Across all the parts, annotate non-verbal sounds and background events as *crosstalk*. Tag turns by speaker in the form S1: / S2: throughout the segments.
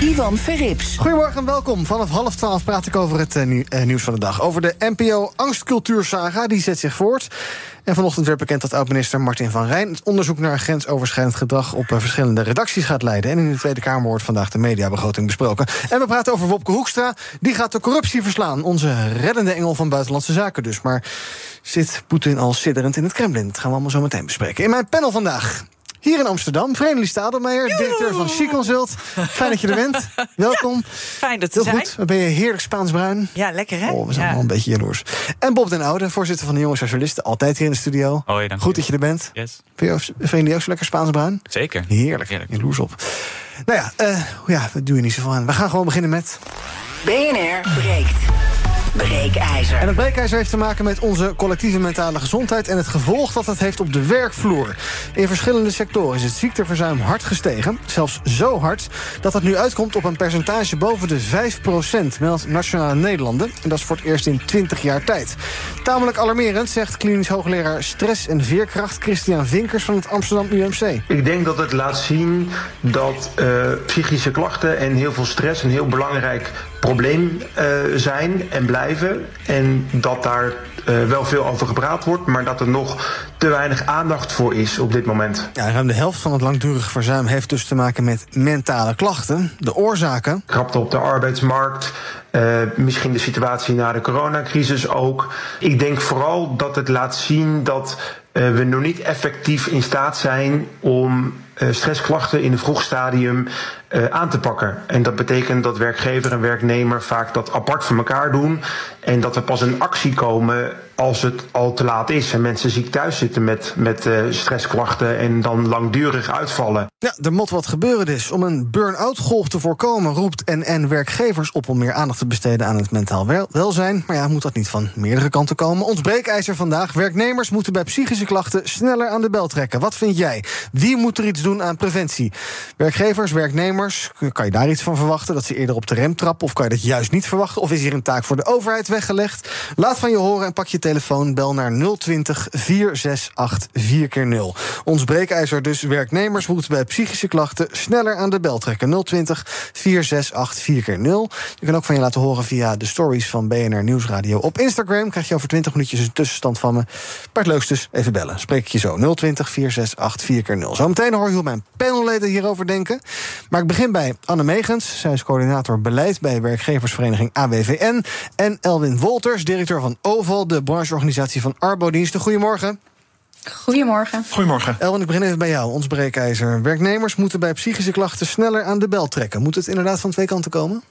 S1: Ivan Verrips.
S2: Goedemorgen en welkom. Vanaf half twaalf praat ik over het uh, nieuws van de dag. Over de NPO-angstcultuursaga, die zet zich voort. En vanochtend werd bekend dat oud-minister Martin van Rijn... het onderzoek naar grensoverschrijdend gedrag op uh, verschillende redacties gaat leiden. En in de Tweede Kamer wordt vandaag de mediabegroting besproken. En we praten over Wopke Hoekstra. Die gaat de corruptie verslaan. Onze reddende engel van Buitenlandse Zaken dus. Maar zit Poetin al sidderend in het Kremlin? Dat gaan we allemaal zo meteen bespreken. In mijn panel vandaag hier in Amsterdam, Vreemdelie Stadelmeijer, directeur van Chic Consult. Fijn dat je er bent. *laughs* Welkom.
S3: Fijn dat te
S2: Heel
S3: zijn.
S2: goed. Dan ben je heerlijk Spaans-bruin.
S3: Ja, lekker hè?
S2: Oh, we zijn
S3: ja.
S2: allemaal een beetje jaloers. En Bob den Oude, voorzitter van de Jonge Socialisten. Altijd hier in de studio.
S4: Hoi, dank
S2: Goed
S4: je.
S2: dat je er bent.
S4: Yes.
S2: Vind je ook zo lekker Spaans-bruin?
S4: Zeker.
S2: Heerlijk.
S4: Heerlijk.
S2: Jaloers op. Nou ja, eh, ja, we doen je niet zoveel aan. We gaan gewoon beginnen met...
S1: BNR breekt. Breekijzer.
S2: En het breekijzer heeft te maken met onze collectieve mentale gezondheid... en het gevolg dat het heeft op de werkvloer. In verschillende sectoren is het ziekteverzuim hard gestegen. Zelfs zo hard dat het nu uitkomt op een percentage boven de 5% meldt Nationale Nederlanden. En dat is voor het eerst in 20 jaar tijd. Tamelijk alarmerend, zegt klinisch hoogleraar stress en veerkracht... Christian Vinkers van het Amsterdam UMC.
S5: Ik denk dat het laat zien dat uh, psychische klachten en heel veel stress een heel belangrijk probleem uh, zijn en blijven. En dat daar uh, wel veel over gepraat wordt, maar dat er nog te weinig aandacht voor is op dit moment.
S2: Ja, ruim de helft van het langdurig verzuim heeft dus te maken met mentale klachten. De oorzaken.
S5: Krapte op de arbeidsmarkt. Uh, misschien de situatie na de coronacrisis ook. Ik denk vooral dat het laat zien dat uh, we nog niet effectief in staat zijn om stressklachten in een vroeg stadium aan te pakken. En dat betekent dat werkgever en werknemer vaak dat apart van elkaar doen. En dat er pas in actie komen als het al te laat is. En mensen ziek thuis zitten met, met stressklachten en dan langdurig uitvallen.
S2: Ja, er moet wat gebeuren dus. Om een burn-out golf te voorkomen roept NN werkgevers op om meer aandacht te besteden aan het mentaal wel welzijn. Maar ja, moet dat niet van meerdere kanten komen? Ons breekijzer vandaag. Werknemers moeten bij psychische klachten sneller aan de bel trekken. Wat vind jij? Wie moet er iets doen aan preventie? Werkgevers, werknemers, kan je daar iets van verwachten? Dat ze eerder op de rem trappen? Of kan je dat juist niet verwachten? Of is hier een taak voor de overheid weggelegd? Laat van je horen en pak je telefoon. Bel naar 020 468 4x0. Ons breekijzer dus. Werknemers moeten bij psychische klachten sneller aan de bel trekken. 020 468 4x0. Je kan ook van je laten horen via de stories van BNR Nieuwsradio. Op Instagram krijg je over 20 minuutjes een tussenstand van me. Maar het leukste is even bellen. Spreek je zo. 020 468 4x0. Zometeen hoor je hoe mijn panelleden hierover denken. Maar ik begin bij Anne Megens. Zij is coördinator beleid bij werkgeversvereniging AWVN. En Elwin Wolters, directeur van OVAL, de brancheorganisatie van Arbodiensten. Goedemorgen.
S6: Goedemorgen.
S2: Goedemorgen. Elwin, ik begin even bij jou, ons breekijzer. Werknemers moeten bij psychische klachten sneller aan de bel trekken. Moet het inderdaad van twee kanten komen?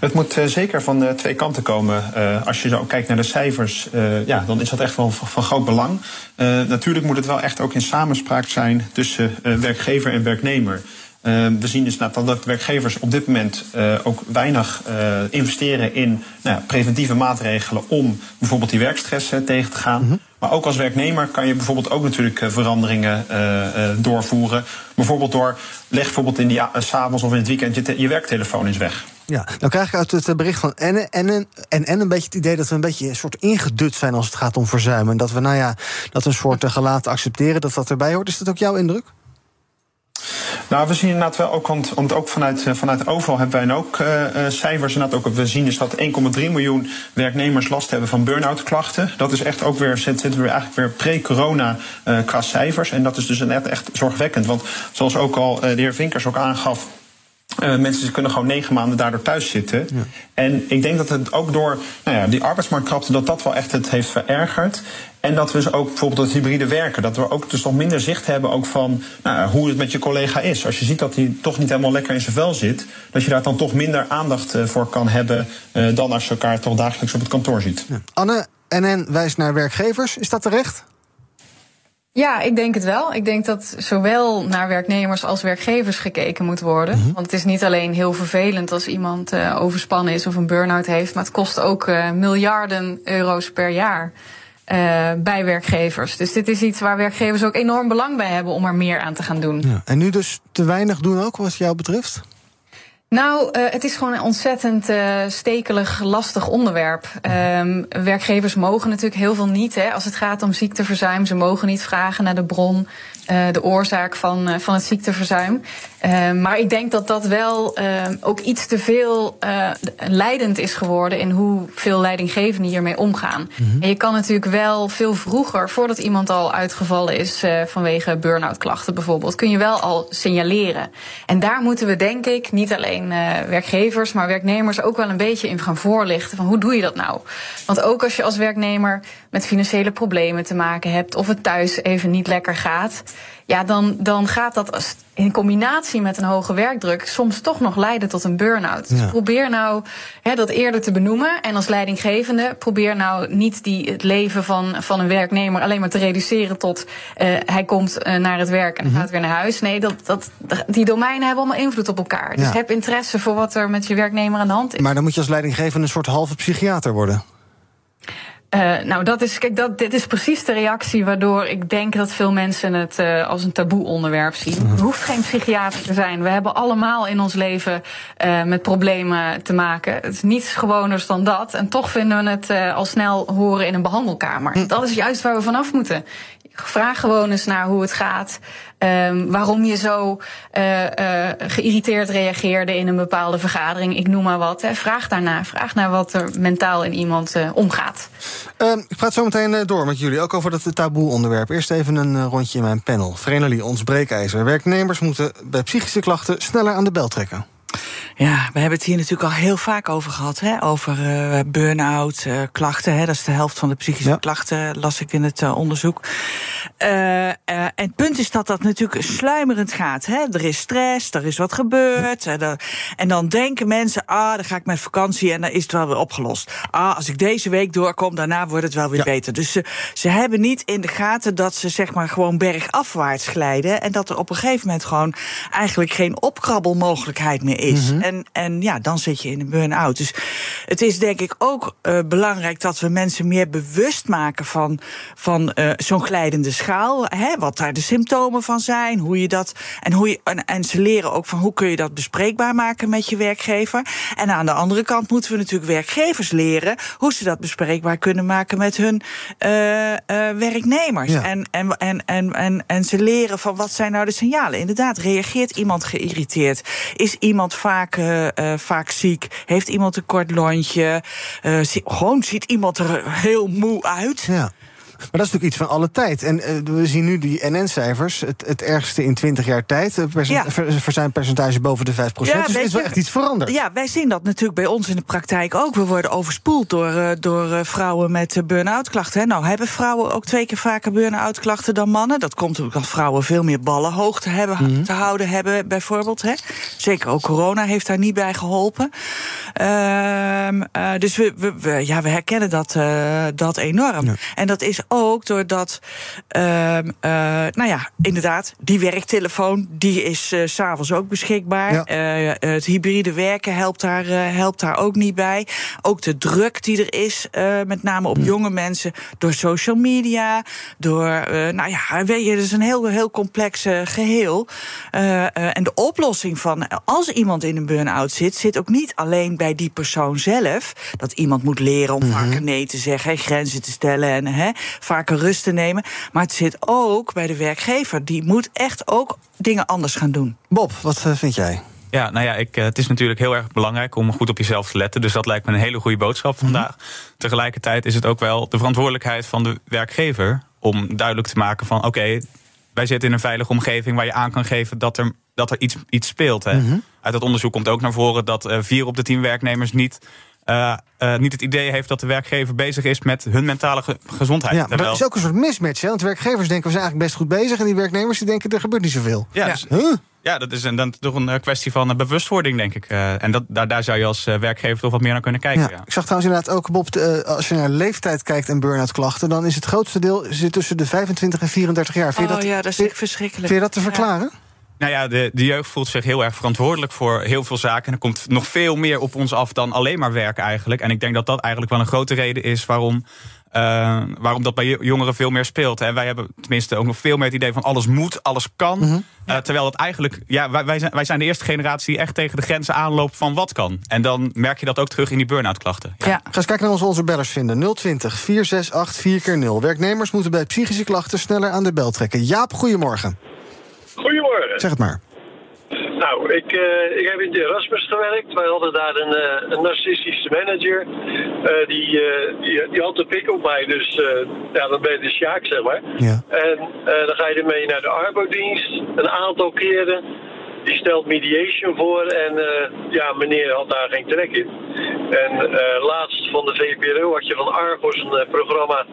S7: Het moet uh, zeker van uh, twee kanten komen. Uh, als je zo kijkt naar de cijfers, ja, dan is dat echt wel van groot belang. natuurlijk moet het wel echt ook in samenspraak zijn tussen werkgever en werknemer. Uh, we zien dus dat werkgevers op dit moment uh, ook weinig uh, investeren in nou ja, preventieve maatregelen om bijvoorbeeld die werkstress tegen te gaan. Mm-hmm. Maar ook als werknemer kan je bijvoorbeeld ook natuurlijk veranderingen doorvoeren. Bijvoorbeeld door, leg bijvoorbeeld in die s'avonds of in het weekend je, je werktelefoon eens weg.
S2: Ja, dan krijg ik uit het bericht van en, en, en, en een beetje het idee dat we een beetje een soort ingedut zijn als het gaat om verzuimen. Dat we, nou ja, dat een soort gelaten accepteren dat dat erbij hoort. Is dat ook jouw indruk?
S7: Nou, we zien inderdaad wel ook, want, ook vanuit, vanuit overal hebben wij ook uh, cijfers. Inderdaad ook, we zien dus dat 1,3 miljoen werknemers last hebben van burn-out klachten. Dat is echt ook weer, zitten we eigenlijk weer pre-corona uh, qua cijfers. En dat is dus net echt zorgwekkend. Want zoals ook al de heer Vinkers ook aangaf. Uh, mensen kunnen gewoon negen maanden daardoor thuis zitten. Ja. En ik denk dat het ook door nou ja, die arbeidsmarktkrapte... dat dat wel echt het heeft verergerd. En dat we dus ook bijvoorbeeld het hybride werken... dat we ook dus nog minder zicht hebben ook van nou, hoe het met je collega is. Als je ziet dat hij toch niet helemaal lekker in zijn vel zit... dat je daar dan toch minder aandacht uh, voor kan hebben... Uh, dan als je elkaar toch dagelijks op het kantoor ziet.
S2: Ja. Anne, NN wijst naar werkgevers. Is dat terecht?
S3: Ja, ik denk het wel. Ik denk dat zowel naar werknemers als werkgevers gekeken moet worden. Mm -hmm. Want het is niet alleen heel vervelend als iemand uh, overspannen is of een burn-out heeft, maar het kost ook uh, miljarden euro's per jaar. Uh, bij werkgevers. Dus dit is iets waar werkgevers ook enorm belang bij hebben om er meer aan te gaan doen.
S2: Ja. En nu dus te weinig doen ook, wat jou betreft?
S3: Nou, uh, het is gewoon een ontzettend uh, stekelig, lastig onderwerp. Um, werkgevers mogen natuurlijk heel veel niet. Hè, als het gaat om ziekteverzuim. Ze mogen niet vragen naar de bron, uh, de oorzaak van, van het ziekteverzuim. Maar ik denk dat dat wel ook iets te veel leidend is geworden in hoe veel leidinggevenden hiermee omgaan. Mm -hmm. En je kan natuurlijk wel veel vroeger, voordat iemand al uitgevallen is vanwege burn-out klachten bijvoorbeeld, kun je wel al signaleren. En daar moeten we denk ik niet alleen uh, werkgevers, maar werknemers ook wel een beetje in gaan voorlichten van hoe doe je dat nou? Want ook als je als werknemer met financiële problemen te maken hebt of het thuis even niet lekker gaat, ja, dan, dan gaat dat in combinatie met een hoge werkdruk soms toch nog leiden tot een burn-out. Dus ja. Dus probeer nou hè, dat eerder te benoemen. En als leidinggevende, probeer nou niet die, het leven van, van een werknemer alleen maar te reduceren tot uh, hij komt uh, naar het werk en mm -hmm. gaat weer naar huis. Nee, dat, dat, die domeinen hebben allemaal invloed op elkaar. Dus ja. heb interesse voor wat er met je werknemer aan de hand is.
S2: Maar dan moet je als leidinggevende een soort halve psychiater worden.
S3: Uh, nou, dat is, kijk, dat, dit is precies de reactie waardoor ik denk dat veel mensen het uh, als een taboe onderwerp zien. Er hoeft geen psychiater te zijn. We hebben allemaal in ons leven uh, met problemen te maken. Het is niets gewoners dan dat. En toch vinden we het al snel horen in een behandelkamer. Dat is juist waar we vanaf moeten. Vraag gewoon eens naar hoe het gaat. Um, waarom je zo uh, uh, geïrriteerd reageerde in een bepaalde vergadering. Ik noem maar wat. Hè. Vraag daarna. Vraag naar wat er mentaal in iemand uh, omgaat.
S2: Um, ik praat zo meteen door met jullie. Ook over dat taboe onderwerp. Eerst even een rondje in mijn panel. Vrenelie, ons breekijzer. Werknemers moeten bij psychische klachten sneller aan de bel trekken.
S4: Ja, we hebben het hier natuurlijk al heel vaak over gehad. Hè? Over uh, burn-out, uh, klachten. Hè? Dat is de helft van de psychische ja. klachten, las ik in het uh, onderzoek. en het punt is dat dat natuurlijk sluimerend gaat. Hè? Er is stress, er is wat gebeurd. Ja. en dan denken mensen, ah, dan ga ik met vakantie en dan is het wel weer opgelost. Ah, als ik deze week doorkom, daarna wordt het wel weer ja. beter. Dus ze, ze hebben niet in de gaten dat ze zeg maar gewoon bergafwaarts glijden. En dat er op een gegeven moment gewoon eigenlijk geen opkrabbelmogelijkheid meer is. Mm -hmm. En, en ja, dan zit je in een burn-out. Dus het is denk ik ook uh, belangrijk dat we mensen meer bewust maken van, van uh, zo'n glijdende schaal. Hè, wat daar de symptomen van zijn, hoe je dat. En, hoe je, en, en ze leren ook van hoe kun je dat bespreekbaar maken met je werkgever. En aan de andere kant moeten we natuurlijk werkgevers leren hoe ze dat bespreekbaar kunnen maken met hun uh, werknemers. Ja. En, en, en, en, en, en ze leren van wat zijn nou de signalen. Inderdaad, reageert iemand geïrriteerd? Is iemand vaak uh, uh, vaak ziek? Heeft iemand een kort lontje? Zie, gewoon ziet iemand er heel moe uit?
S2: Ja. Maar dat is natuurlijk iets van alle tijd. En uh, we zien nu die NN-cijfers, het, het ergste in 20 jaar tijd. Ja. Verzuimpercentage boven de 5 procent. Ja, dus er is wel echt iets veranderd.
S4: Ja, wij zien dat natuurlijk bij ons in de praktijk ook. We worden overspoeld door, uh, door vrouwen met burn-out klachten. Nou, hebben vrouwen ook twee keer vaker burn-out klachten dan mannen. Dat komt omdat vrouwen veel meer ballen hoog te, hebben, mm -hmm. te houden hebben, bijvoorbeeld. Hè. Zeker ook corona heeft daar niet bij geholpen. Ehm, dus we, we, we, ja, we herkennen dat, dat enorm. Ja. En dat is ook doordat, uh, uh, nou ja, inderdaad, die werktelefoon, die is uh, s'avonds ook beschikbaar. Ja. het hybride werken helpt daar, helpt daar ook niet bij. Ook de druk die er is, met name op ja. jonge mensen, door social media, door, nou ja, weet je, het is een heel, heel complex geheel. en de oplossing van, als iemand in een burn-out zit, zit ook niet alleen bij die persoon zelf, dat iemand moet leren om mm -hmm. vaker nee te zeggen, grenzen te stellen en hè, vaker rust te nemen. Maar het zit ook bij de werkgever. Die moet echt ook dingen anders gaan doen.
S2: Bob, wat uh, vind jij?
S6: Ja, nou ja, ik, het is natuurlijk heel erg belangrijk om goed op jezelf te letten. Dus dat lijkt me een hele goede boodschap vandaag. Mm -hmm. Tegelijkertijd is het ook wel de verantwoordelijkheid van de werkgever om duidelijk te maken van oké, okay, wij zitten in een veilige omgeving waar je aan kan geven dat er dat er iets, iets speelt. Hè.
S2: Mhm.
S6: Uit dat onderzoek komt ook naar voren dat eh, vier op de tien werknemers niet. Eh, eh, niet het idee heeft dat de werkgever bezig is met hun mentale ge- gezondheid.
S2: Ja, maar
S6: Terwijl-
S2: dat is ook een soort mismatch. Hè? Want werkgevers denken we zijn eigenlijk best goed bezig. En die werknemers die denken er gebeurt niet zoveel.
S6: ja,
S4: Ja.
S6: dus-
S2: Huh?
S6: ja, dat is een, dan toch een eh, kwestie van bewustwording, denk ik. Eh, en dat, daar, daar zou je als werkgever toch wat meer naar kunnen kijken.
S2: Ja.
S6: Ja.
S2: Ik zag trouwens inderdaad ook, Bob, de, eh, als je naar leeftijd kijkt en burn-out klachten... dan is het grootste deel zit tussen de 25 en 34 jaar. Vind je,
S4: Oh
S2: dat,
S4: ja, dat is
S2: vind,
S4: verschrikkelijk.
S2: vind je dat te verklaren?
S6: Nou ja, de, de jeugd voelt zich heel erg verantwoordelijk voor heel veel zaken. En er komt nog veel meer op ons af dan alleen maar werk eigenlijk. En ik denk dat dat eigenlijk wel een grote reden is waarom, eh, waarom dat bij jo- jongeren veel meer speelt. En wij hebben tenminste ook nog veel meer het idee van alles moet, alles kan.
S2: Mhm.
S6: Eh, terwijl het eigenlijk, ja, wij, wij, zijn, wij zijn de eerste generatie die echt tegen de grenzen aanloopt van wat kan. En dan merk je dat ook terug in die burn-out klachten.
S4: Ja.
S2: Ga eens kijken naar onze, onze bellers vinden. 020 468 4x0. Werknemers moeten bij psychische klachten sneller aan de bel trekken. Jaap, goedemorgen.
S8: Goedemorgen.
S2: Zeg het maar.
S8: Nou, ik, eh, ik heb in de Erasmus gewerkt. Wij hadden daar een, eh, een narcistische manager. Eh, die, die, die had de pik op mij. Dus ja, dan ben je de sjaak, zeg maar.
S2: Ja.
S8: En dan ga je ermee naar de arbodienst. Een aantal keren. Die stelt mediation voor. En eh, ja, meneer had daar geen trek in. En eh, laatst van de VPRO had je van Argos een eh, programma...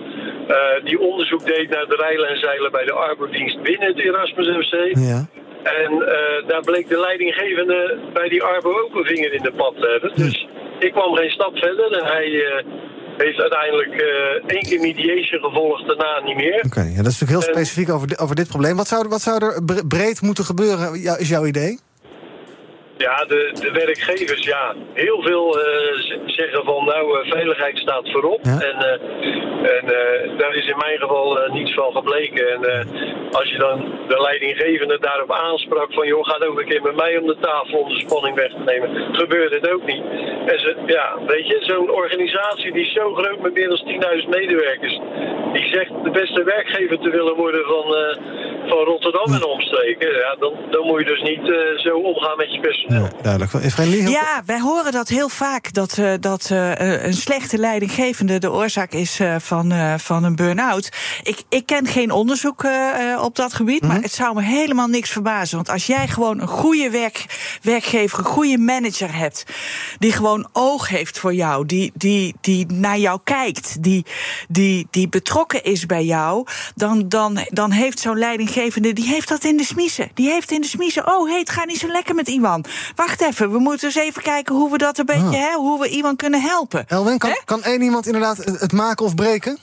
S8: die onderzoek deed naar de rijlen en zeilen bij de arbodienst binnen het Erasmus MC.
S2: Ja.
S8: En daar bleek de leidinggevende bij die Arbo ook een vinger in de pad te hebben. Dus ik kwam geen stap verder en hij heeft uiteindelijk eh, één keer mediation gevolgd, daarna niet meer.
S2: Oké, ja, dat is natuurlijk heel
S8: En-
S2: specifiek over, di- over dit probleem. Wat zou, er- wat zou er bre- breed moeten gebeuren, is jouw idee?
S8: Ja, de, de werkgevers, ja, heel veel eh, zeggen van nou, eh, veiligheid staat voorop.
S2: Ja.
S8: En, eh, en daar is in mijn geval niets van gebleken. En als je dan de leidinggevende daarop aansprak van joh, ga ook een keer met mij om de tafel om de spanning weg te nemen, gebeurde het ook niet. En ze, ja, weet je, zo'n organisatie die is zo groot met meer dan 10.000 medewerkers, die zegt de beste werkgever te willen worden van, van Rotterdam en omstreken. Ja, dan, dan moet je dus niet zo omgaan met je personeel.
S2: Ja, duidelijk. Heel-
S4: Ja, wij horen dat heel vaak. Dat, eh, dat eh, een slechte leidinggevende de oorzaak is eh, van, eh, van een burn-out. Ik, ik ken geen onderzoek eh, eh, op dat gebied. Maar het zou me helemaal niks verbazen. Want als jij gewoon een goede werk, werkgever, een goede manager hebt. die gewoon oog heeft voor jou. die, die, die naar jou kijkt. Die, die, die betrokken is bij jou. Dan, dan, dan heeft zo'n leidinggevende. die heeft dat in de smiezen. Die heeft in de smiezen. Oh, hey, het gaat niet zo lekker met Iwan. Wacht even, we moeten eens even kijken hoe we dat een beetje,
S2: Ah.
S4: hè, hoe we iemand kunnen helpen.
S2: Elwin, kan, kan één iemand inderdaad het maken of breken?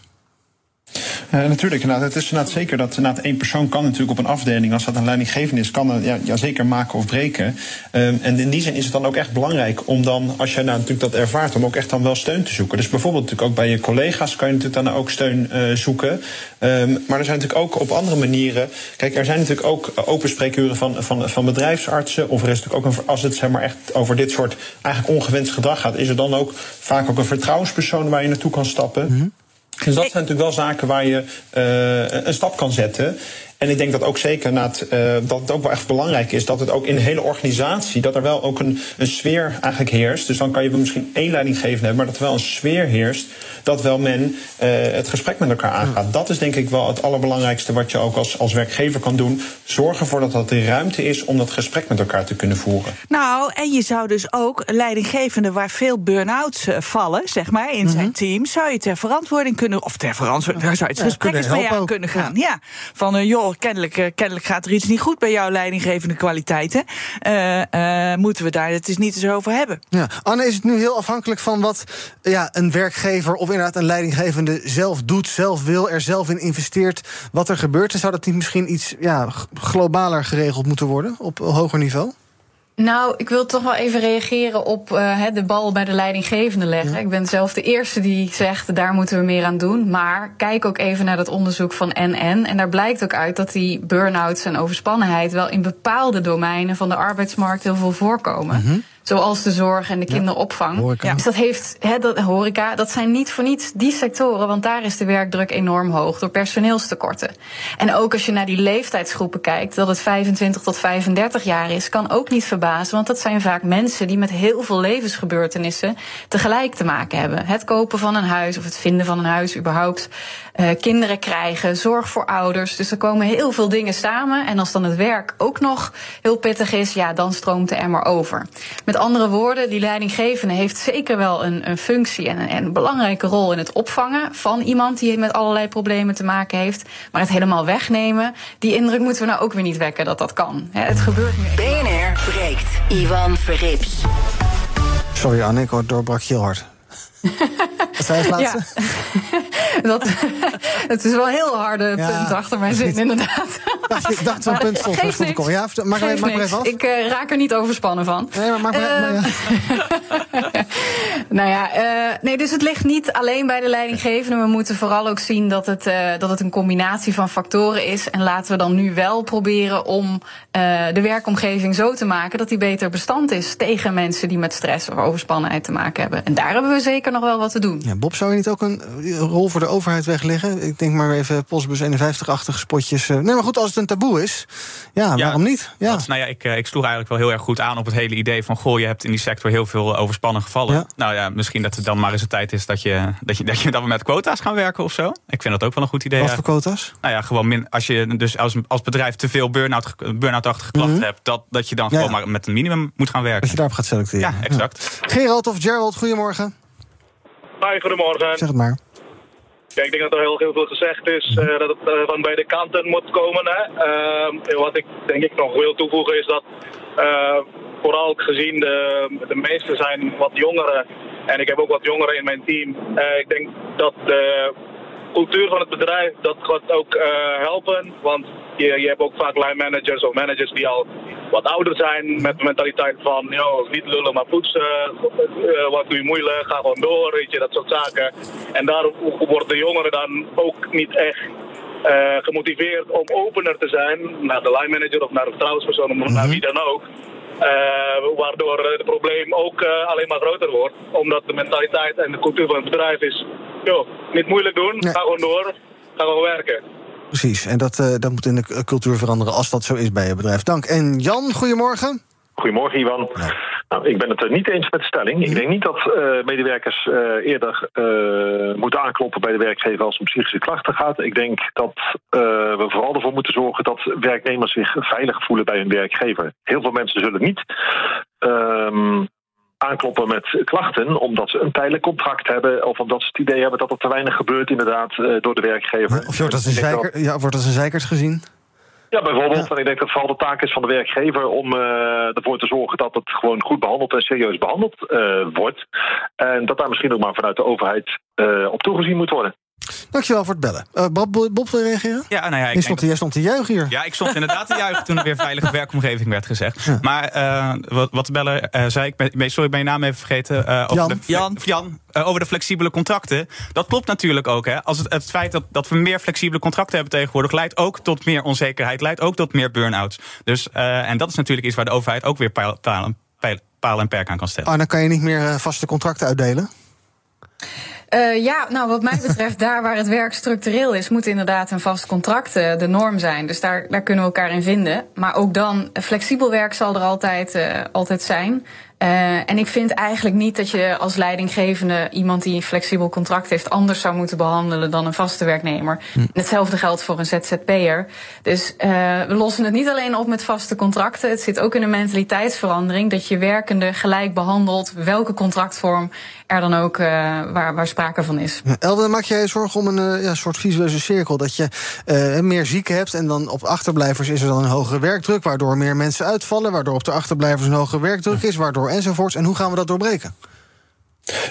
S7: Eh, natuurlijk, inderdaad. Het is inderdaad zeker dat inderdaad één persoon kan natuurlijk op een afdeling, als dat een leidinggevende is, kan dat ja, zeker maken of breken. Ehm, en in die zin is het dan ook echt belangrijk om dan, als jij nou natuurlijk dat ervaart, om ook echt dan wel steun te zoeken. Dus bijvoorbeeld natuurlijk ook bij je collega's kan je natuurlijk dan ook steun eh, zoeken. Ehm, maar er zijn natuurlijk ook op andere manieren. Kijk, er zijn natuurlijk ook open spreekuren van, van, van bedrijfsartsen. Of er is natuurlijk ook een, als het zeg maar echt over dit soort eigenlijk ongewenst gedrag gaat, is er dan ook vaak ook een vertrouwenspersoon waar je naartoe kan stappen. Dus dat zijn natuurlijk wel zaken waar je eh, een stap kan zetten. En ik denk dat ook zeker na het, eh, dat het ook wel echt belangrijk is dat het ook in de hele organisatie, dat er wel ook een, een sfeer eigenlijk heerst. Dus dan kan je wel misschien één leidinggevende hebben, maar dat er wel een sfeer heerst. Dat wel men eh, het gesprek met elkaar aangaat. Dat is denk ik wel het allerbelangrijkste wat je ook als, als werkgever kan doen. Zorg ervoor dat dat de ruimte is om dat gesprek met elkaar te kunnen voeren.
S4: Nou, en je zou dus ook leidinggevende waar veel burn-outs eh, vallen, zeg maar, in zijn team, zou je ter verantwoording kunnen, of ter verantwoording, daar zou je het gesprek mee aan kunnen gaan. Ja, van eh, joh, kennelijk, eh, kennelijk gaat er iets niet goed bij jouw leidinggevende kwaliteiten. Eh, eh, moeten we daar het is niet eens over hebben.
S2: Ja. Anne, is het nu heel afhankelijk van wat ja, een werkgever of inderdaad een leidinggevende zelf doet, zelf wil, er zelf in investeert, wat er gebeurt? Zou dat niet misschien iets ja, globaler geregeld moeten worden op hoger niveau?
S3: Nou, ik wil toch wel even reageren op eh, hè, de bal bij de leidinggevende leggen. Ik ben zelf de eerste die zegt, daar moeten we meer aan doen. Maar kijk ook even naar dat onderzoek van NN. En daar blijkt ook uit dat die burn-outs en overspannenheid... wel in bepaalde domeinen van de arbeidsmarkt heel veel voorkomen. Zoals de zorg en de kinderopvang.
S2: horeca.
S3: Dus dat heeft, hè, dat, horeca, dat zijn niet voor niets die sectoren, want daar is de werkdruk enorm hoog door personeelstekorten. En ook als je naar die leeftijdsgroepen kijkt, dat het 25 tot 35 jaar is, kan ook niet verbazen, want dat zijn vaak mensen die met heel veel levensgebeurtenissen tegelijk te maken hebben. Het kopen van een huis of het vinden van een huis überhaupt, eh, kinderen krijgen, zorg voor ouders. Dus er komen heel veel dingen samen. En als dan het werk ook nog heel pittig is, ja, dan stroomt de emmer over. Met andere woorden, die leidinggevende heeft zeker wel een, een functie en een, en een belangrijke rol in het opvangen van iemand die met allerlei problemen te maken heeft. Maar het helemaal wegnemen, die indruk moeten we nou ook weer niet wekken dat dat kan. Hè, het gebeurt nu.
S1: BNR breekt. Ivan Verrips.
S2: Sorry Anne, ik hoor- doorbrak je heel hard. Wat zei je als laatste? *laughs*
S3: Dat, het is wel een heel harde
S2: Ja,
S3: punt achter mijn zin, inderdaad.
S2: Dacht, ik dacht zo'n punt stond
S3: Geeft
S2: voor de kom. Ja, maak maak even af.
S3: Ik eh, raak er niet overspannen van.
S2: Nee, maar maak maar,
S3: Eh,
S2: maar ja. *laughs*
S3: Nou ja, eh, nee, dus het ligt niet alleen bij de leidinggevende. We moeten vooral ook zien dat het, eh, dat het een combinatie van factoren is. En laten we dan nu wel proberen om eh, de werkomgeving zo te maken dat die beter bestand is tegen mensen die met stress of overspannenheid te maken hebben. En daar hebben we zeker nog wel wat te doen.
S2: Ja, Bob, zou je niet ook een eh, rol voor de overheid wegleggen? Ik denk maar even Postbus 51-achtige spotjes. eh. Nee, maar goed, als het een taboe is, ja, waarom niet? Ja.
S6: Dat, nou ja, ik, eh, ik sloeg eigenlijk wel heel erg goed aan op het hele idee van... goh, je hebt in die sector heel veel overspannen gevallen.
S2: Ja.
S6: Nou ja, misschien dat het dan maar eens een tijd is... dat, je, dat, je, dat, je, dat we met quota's gaan werken of zo. Ik vind dat ook wel een goed idee.
S2: Wat voor quota's?
S6: Nou ja, gewoon min, als je dus als, als bedrijf te veel burn-out, burn-out-achtige klachten hebt... Dat, dat je dan
S2: Mhm. Ja,
S6: gewoon
S2: ja.
S6: maar met een minimum moet gaan werken.
S2: Dat je daarop gaat selecteren.
S6: Ja, exact.
S2: Gerald of Gerald, goedemorgen.
S9: Goedemorgen.
S2: Zeg het maar.
S9: Ik denk dat er heel, heel veel gezegd is eh, dat het eh, van beide kanten moet komen. Hè. Ehm, wat ik denk ik nog wil toevoegen is dat eh, vooral gezien de, de meesten zijn wat jongeren en ik heb ook wat jongeren in mijn team. Ik denk dat de cultuur van het bedrijf dat gaat ook helpen, want je, je hebt ook vaak line managers of managers die al wat ouder zijn met de mentaliteit van joh, niet lullen maar poetsen, Eh, wat doe je moeilijk, ga gewoon door, weet je, dat soort zaken. En daar worden de jongeren dan ook niet echt eh, gemotiveerd om opener te zijn naar de line manager of naar de vertrouwenspersoon of naar wie dan ook. Eh, waardoor het probleem ook alleen maar groter wordt. Omdat de mentaliteit en de cultuur van het bedrijf is... joh, niet moeilijk doen,
S2: Nee.
S9: ga gewoon door, ga gewoon werken.
S2: Precies, en dat, eh, dat moet in de cultuur veranderen als dat zo is bij je bedrijf. Dank. En Jan, goedemorgen.
S10: Goedemorgen, Ivan. Nou, ik ben het er niet eens met de stelling. Ik denk niet dat eh, medewerkers eh, eerder moeten aankloppen bij de werkgever als het om psychische klachten gaat. Ik denk dat we vooral ervoor moeten zorgen dat werknemers zich veilig voelen bij hun werkgever. Heel veel mensen zullen niet ehm, aankloppen met klachten omdat ze een tijdelijk contract hebben of omdat ze het idee hebben dat er te weinig gebeurt inderdaad eh, door de werkgever.
S2: Of wordt als een,
S10: dat-
S2: zeiker, ja, wordt als een zeikers gezien?
S10: ja, bijvoorbeeld. En ik denk dat vooral de taak is van de werkgever om eh, ervoor te zorgen dat het gewoon goed behandeld en serieus behandeld eh, wordt. En dat daar misschien ook maar vanuit de overheid op toegezien moet worden.
S2: Dankjewel voor het bellen. Eh, Bob, Bob, wil je reageren?
S6: Ja, nou ja, ik
S2: stond, jij stond te juichen hier.
S6: Ja, ik stond inderdaad te juichen toen er weer veilige werkomgeving werd gezegd. Maar eh, wat, wat de beller eh, zei, ik ben, sorry, ik ben je naam even vergeten. eh, over
S2: Jan.
S6: De, Jan. Jan over de flexibele contracten. Dat klopt natuurlijk ook. Hè. Als het, het feit dat, dat we meer flexibele contracten hebben tegenwoordig... leidt ook tot meer onzekerheid, leidt ook tot meer burn-outs. Dus, eh, en dat is natuurlijk iets waar de overheid ook weer paal, paal, en perk aan kan stellen.
S2: Ah, dan kan je niet meer vaste contracten uitdelen.
S3: Eh, ja, nou wat mij betreft, daar waar het werk structureel is, moet inderdaad een vast contract eh, de norm zijn. Dus daar, daar kunnen we elkaar in vinden. Maar ook dan, flexibel werk zal er altijd, eh, altijd zijn. Eh, en ik vind eigenlijk niet dat je als leidinggevende iemand die een flexibel contract heeft anders zou moeten behandelen dan een vaste werknemer. Hetzelfde geldt voor een ZZP'er. Dus eh, we lossen het niet alleen op met vaste contracten. Het zit ook in een mentaliteitsverandering dat je werkende gelijk behandelt, welke contractvorm er dan ook eh, waar, waar sprake van is.
S2: Elden, maak jij je zorgen om een ja, soort visueuze cirkel? Dat je meer zieken hebt en dan op achterblijvers is er dan een hogere werkdruk... waardoor meer mensen uitvallen, waardoor op de achterblijvers een hogere werkdruk is... waardoor enzovoorts. En hoe gaan we dat doorbreken?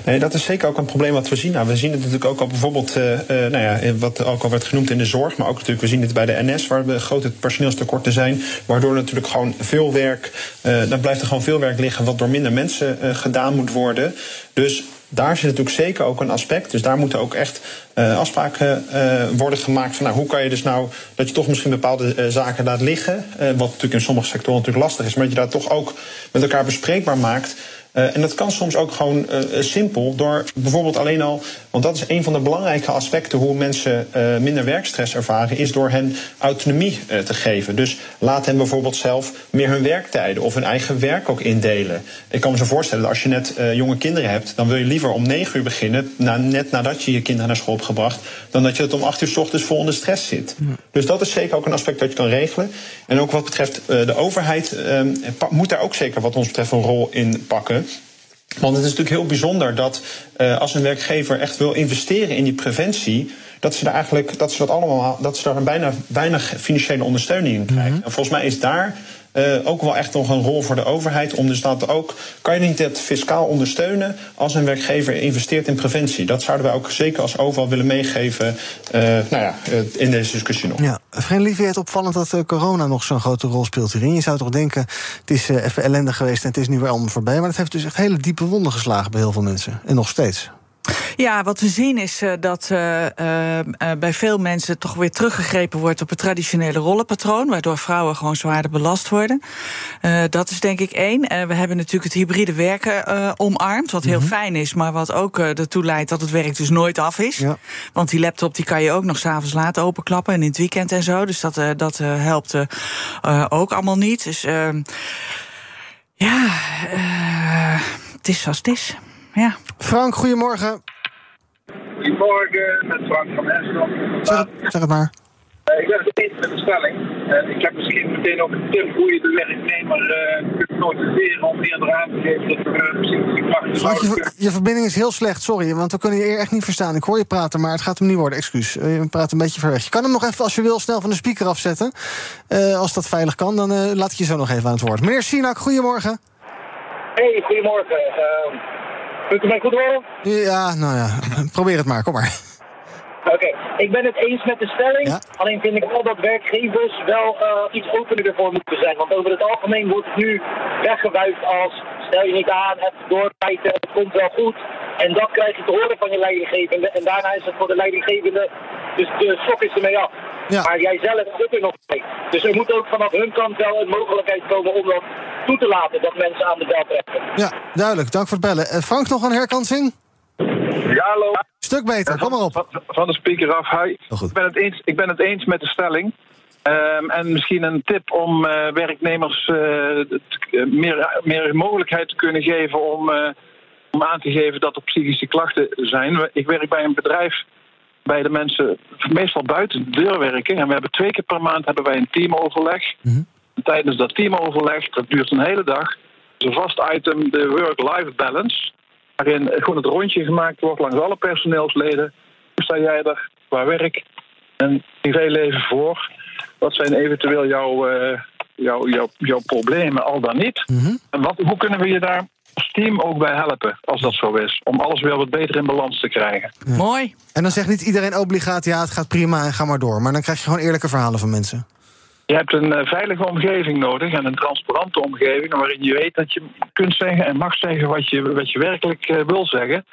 S7: Nee, dat is zeker ook een probleem wat we zien. Nou, we zien het natuurlijk ook al bijvoorbeeld, eh, eh, nou ja, wat ook al werd genoemd in de zorg, maar ook natuurlijk, we zien het bij de NS, waar we grote personeelstekorten zijn, waardoor natuurlijk gewoon veel werk, eh dan blijft er gewoon veel werk liggen wat door minder mensen eh, gedaan moet worden. Dus daar zit natuurlijk zeker ook een aspect. Dus daar moeten ook echt uh, afspraken uh, worden gemaakt. Van, nou, hoe kan je dus nou dat je toch misschien bepaalde uh, zaken laat liggen. wat natuurlijk in sommige sectoren natuurlijk lastig is. Maar dat je dat toch ook met elkaar bespreekbaar maakt. Uh, en dat kan soms ook gewoon uh, simpel door bijvoorbeeld alleen al, want dat is een van de belangrijke aspecten hoe mensen uh, minder werkstress ervaren, is door hen autonomie te geven. Dus laat hen bijvoorbeeld zelf meer hun werktijden of hun eigen werk ook indelen. Ik kan me zo voorstellen dat als je net jonge kinderen hebt, dan wil je liever om negen uur beginnen, na, net nadat je je kinderen naar school hebt gebracht, dan dat je het om acht uur s ochtends vol onder stress zit. Ja. Dus dat is zeker ook een aspect dat je kan regelen. En ook wat betreft de overheid, moet daar ook zeker wat ons betreft een rol in pakken. Want het is natuurlijk heel bijzonder dat uh, als een werkgever echt wil investeren in die preventie, dat ze daar eigenlijk dat ze dat allemaal dat ze daar bijna weinig financiële ondersteuning in krijgen. Mm -hmm. En volgens mij is daar uh, ook wel echt nog een rol voor de overheid. Om dus dat ook. Kan je niet het fiscaal ondersteunen als een werkgever investeert in preventie? Dat zouden wij ook zeker als overal willen meegeven. Uh, nou ja, in deze discussie nog.
S2: Ja, Liefje, het opvallend dat corona nog zo'n grote rol speelt hierin. Je zou toch denken, het is even ellendig geweest en het is nu weer allemaal voorbij. Maar het heeft dus echt hele diepe wonden geslagen bij heel veel mensen. En nog steeds.
S4: Ja, wat we zien is uh, dat uh, uh, bij veel mensen toch weer teruggegrepen wordt op het traditionele rollenpatroon, waardoor vrouwen gewoon zwaarder belast worden. dat is denk ik één. we hebben natuurlijk het hybride werken omarmd, wat heel mm -hmm. fijn is, maar wat ook ertoe leidt dat het werk dus nooit af is. Ja. Want die laptop die kan je ook nog s'avonds laten openklappen en in het weekend en zo. Dus dat, dat helpt ook allemaal niet. Dus ja, het is zoals het is. Ja.
S2: Frank, goedemorgen.
S11: Goedemorgen, met Frank van Hesdom.
S2: Zeg, zeg het maar.
S11: Uh, ik ben het eens met de stelling. Uh, ik heb misschien meteen ook een tip hoe je de werknemer uh, kunt motiveren om eerder aan te geven dat er psychische klachten
S2: Frank, je, je, verbinding is heel slecht, sorry, want we kunnen je echt niet verstaan. Ik hoor je praten, maar het gaat hem niet worden, excuus. je praat een beetje ver weg. Je kan hem nog even, als je wil, snel van de speaker afzetten. als dat veilig kan, dan laat ik je zo nog even aan het woord. Meneer Sinak, goedemorgen.
S11: Hey, goedemorgen. Kunt u mij goed horen?
S2: Ja, nou ja, *laughs* probeer het maar, kom maar.
S11: Oké, okay. ik ben het eens met de stelling. Ja? Alleen vind ik wel dat werkgevers wel uh, iets opener ervoor moeten zijn. Want over het algemeen wordt het nu weggewuifd als stel je niet aan, even doorbijten, het komt wel goed. En dat krijg je te horen van je leidinggevende. En daarna is het voor de leidinggevende, dus de sok is ermee af. Ja. Maar jij zelf zit er nog mee. Dus er moet ook vanaf hun kant wel een mogelijkheid komen om dat toe te laten dat mensen aan de bel trekken.
S2: Ja, duidelijk. Dank voor het bellen. Uh, Frank, nog een herkansing?
S11: Ja, hallo.
S2: Stuk beter, kom maar op.
S11: Van de speaker af, hi. Ik ben, het eens, ik ben het eens met de stelling. Um, en misschien een tip om uh, werknemers uh, meer, meer mogelijkheid te kunnen geven om, uh, om aan te geven dat er psychische klachten zijn. Ik werk bij een bedrijf bij de mensen meestal buiten de deur werken. En we hebben twee keer per maand hebben wij een teamoverleg. Mm -hmm. Tijdens dat teamoverleg, dat duurt een hele dag, is een vast item de work-life balance. Waarin gewoon het rondje gemaakt wordt langs alle personeelsleden. Hoe sta jij er qua werk en privéleven voor? Wat zijn eventueel jouw, uh, jouw, jouw, jouw problemen, al dan niet? Mm -hmm. En wat, hoe kunnen we je daar team ook bij helpen, als dat zo is. Om alles weer wat beter in balans te krijgen.
S4: Ja. Mooi.
S2: En dan zegt niet iedereen obligaat, ja, het gaat prima en ga maar door. Maar dan krijg je gewoon eerlijke verhalen van mensen.
S11: Je hebt een uh, veilige omgeving nodig en een transparante omgeving... waarin je weet dat je kunt zeggen en mag zeggen wat je, wat je werkelijk uh, wil zeggen.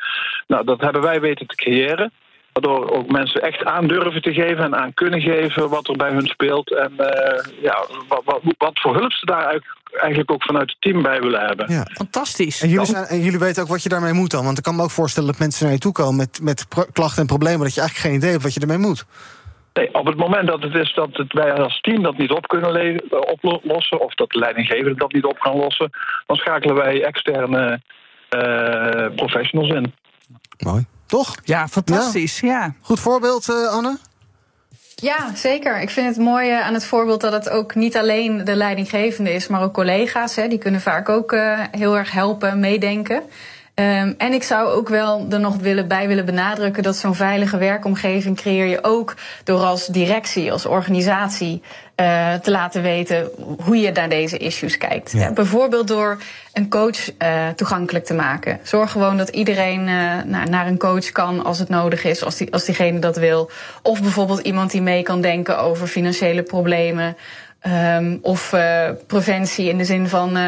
S11: Nou, dat hebben wij weten te creëren. Waardoor ook mensen echt aan durven te geven en aan kunnen geven wat er bij hun speelt. En uh, ja, wat, wat, wat, voor hulp ze daar eigenlijk ook vanuit het team bij willen hebben.
S4: Ja. Fantastisch.
S2: En jullie, zijn, en jullie weten ook wat je daarmee moet dan? Want ik kan me ook voorstellen dat mensen naar je toe komen met, met klachten en problemen... dat je eigenlijk geen idee hebt wat je ermee moet.
S11: Nee, op het moment dat het is dat het wij als team dat niet op kunnen oplossen... of dat de leidinggevende dat niet op kan lossen... dan schakelen wij externe uh, professionals in.
S2: Mooi. Toch?
S4: Ja, fantastisch. Ja. ja.
S2: Goed voorbeeld, uh, Anne?
S3: Ja, zeker. Ik vind het mooie aan het voorbeeld dat het ook niet alleen de leidinggevende is, maar ook collega's. Hè, die kunnen vaak ook uh, heel erg helpen, meedenken. Um, en ik zou ook wel er nog willen, bij willen benadrukken dat zo'n veilige werkomgeving creëer je ook door als directie, als organisatie uh, te laten weten hoe je naar deze issues kijkt. Ja. Bijvoorbeeld door een coach uh, toegankelijk te maken. Zorg gewoon dat iedereen uh, naar, naar een coach kan als het nodig is, als, die, als diegene dat wil. Of bijvoorbeeld iemand die mee kan denken over financiële problemen. Ehm, of preventie in de zin van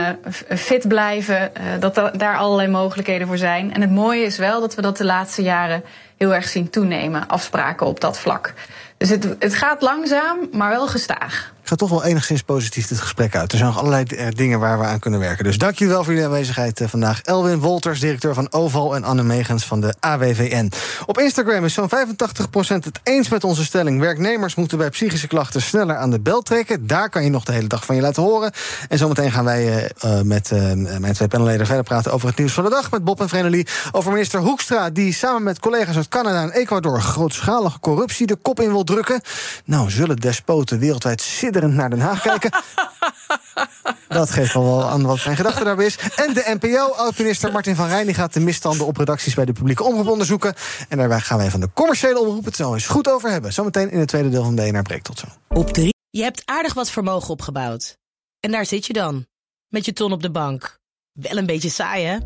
S3: fit blijven. Dat daar allerlei mogelijkheden voor zijn. En het mooie is wel dat we dat de laatste jaren heel erg zien toenemen. Afspraken op dat vlak. Dus het, het gaat langzaam, maar wel gestaag.
S2: Toch wel enigszins positief dit gesprek uit. Er zijn nog allerlei dingen waar we aan kunnen werken. Dus dank jullie wel voor jullie aanwezigheid vandaag. Elwin Wolters, directeur van Oval... en Anne Megens van de AWVN. Op Instagram is zo'n 85% het eens met onze stelling. Werknemers moeten bij psychische klachten sneller aan de bel trekken. Daar kan je nog de hele dag van je laten horen. En zometeen gaan wij uh, met mijn twee panelleden verder praten... over het nieuws van de dag met Bob en Vrenelie. Over minister Hoekstra, die samen met collega's uit Canada en Ecuador... grootschalige corruptie de kop in wil drukken. Nou, zullen despoten wereldwijd naar Den Haag kijken? *laughs* Dat geeft wel, wel aan wat mijn gedachte daarbij is. En de NPO, oud-minister Martin van Rijn... die gaat de misstanden op redacties bij de publieke omroep onderzoeken. En daarbij gaan wij van de commerciële omroep het zo eens goed over hebben. Zometeen in het tweede deel van BNR Breek. Tot zo.
S12: Op drie. Je hebt aardig wat vermogen opgebouwd. En daar zit je dan, met je ton op de bank. Wel een beetje saai, hè?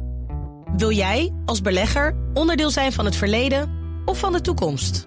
S12: Wil jij, als belegger, onderdeel zijn van het verleden of van de toekomst?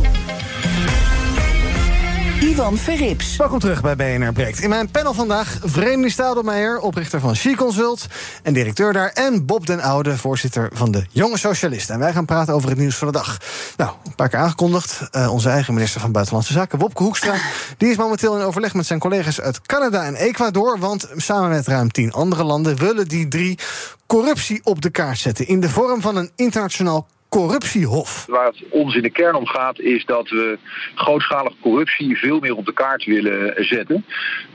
S1: Ivan Verrips.
S2: Welkom terug bij BNR Breekt. In mijn panel vandaag Vreemde Stadelmeijer, oprichter van She Consult en directeur daar. En Bob den Oude, voorzitter van de Jonge Socialisten. En wij gaan praten over het nieuws van de dag. Nou, een paar keer aangekondigd. Uh, onze eigen minister van Buitenlandse Zaken, Wopke Hoekstra... die is momenteel in overleg met zijn collega's uit Canada en Ecuador. Want samen met ruim tien andere landen willen die drie corruptie op de kaart zetten. In de vorm van een internationaal corruptiehof.
S13: Waar het ons in de kern om gaat is dat we grootschalige corruptie veel meer op de kaart willen zetten.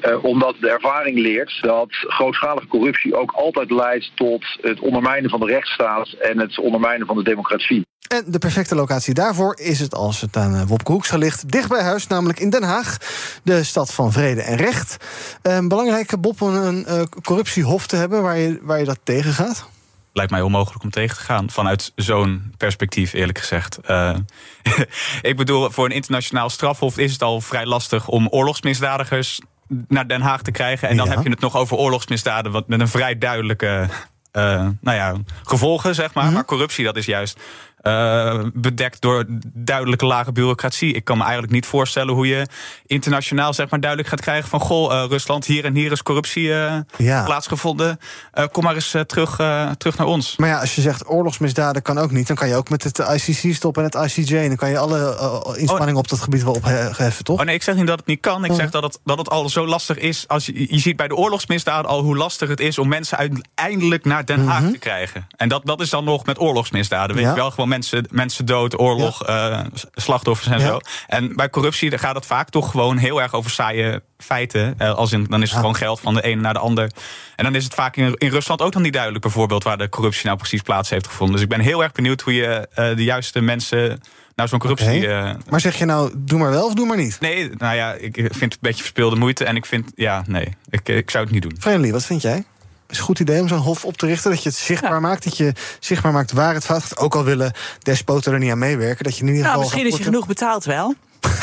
S13: Uh, omdat de ervaring leert dat grootschalige corruptie ook altijd leidt tot het ondermijnen van de rechtsstaat en het ondermijnen van de democratie.
S2: En de perfecte locatie daarvoor is het als het aan Wopke Hoekstra ligt. Dicht bij huis, namelijk in Den Haag. De stad van vrede en recht. Een belangrijke Bob, een, een uh, corruptiehof te hebben waar je, waar je dat tegen gaat?
S6: Lijkt mij onmogelijk om tegen te gaan. Vanuit zo'n perspectief, eerlijk gezegd. Uh, *laughs* ik bedoel, voor een internationaal strafhof is het al vrij lastig om oorlogsmisdadigers naar Den Haag te krijgen. En dan ja. heb je het nog over oorlogsmisdaden, wat met een vrij duidelijke. Uh, nou ja, gevolgen, zeg maar. Mm -hmm. Maar corruptie, dat is juist uh, bedekt door duidelijke lage bureaucratie. Ik kan me eigenlijk niet voorstellen hoe je internationaal zeg maar duidelijk gaat krijgen van goh, uh, Rusland, hier en hier is corruptie uh, ja. plaatsgevonden. kom maar eens terug, terug naar ons.
S2: Maar ja, als je zegt oorlogsmisdaden kan ook niet, dan kan je ook met het ICC stoppen en het ICJ. En dan kan je alle inspanningen oh. op dat gebied wel opheffen, toch?
S6: Oh nee, ik zeg niet dat het niet kan. Ik oh. zeg dat het, dat het al zo lastig is. Als je, je ziet bij de oorlogsmisdaden al hoe lastig het is om mensen uiteindelijk naar Den Haag mm -hmm. te krijgen. En dat, dat is dan nog met oorlogsmisdaden. Weet ja. je wel, gewoon mensen, mensen dood, oorlog, ja. uh, slachtoffers en ja. zo. En bij corruptie daar gaat het vaak toch gewoon heel erg over saaie feiten. Uh, als in, dan is het ja. gewoon geld van de ene naar de ander. En dan is het vaak in, in Rusland ook nog niet duidelijk, bijvoorbeeld, waar de corruptie nou precies plaats heeft gevonden. Dus ik ben heel erg benieuwd hoe je uh, de juiste mensen nou zo'n corruptie.
S2: Okay. Uh, maar zeg je nou, doe maar wel of doe maar niet?
S6: Nee, nou ja, ik vind het een beetje verspeelde moeite. En ik vind, ja, nee, ik, ik zou het niet doen.
S2: Friendly, wat vind jij? Is een goed idee om zo'n hof op te richten. Dat je het zichtbaar ja. maakt. Dat je zichtbaar maakt waar het fout gaat. Ook al willen despoten er niet aan meewerken. Dat je in ieder
S4: nou,
S2: geval.
S4: misschien is je genoeg betaald wel. *laughs*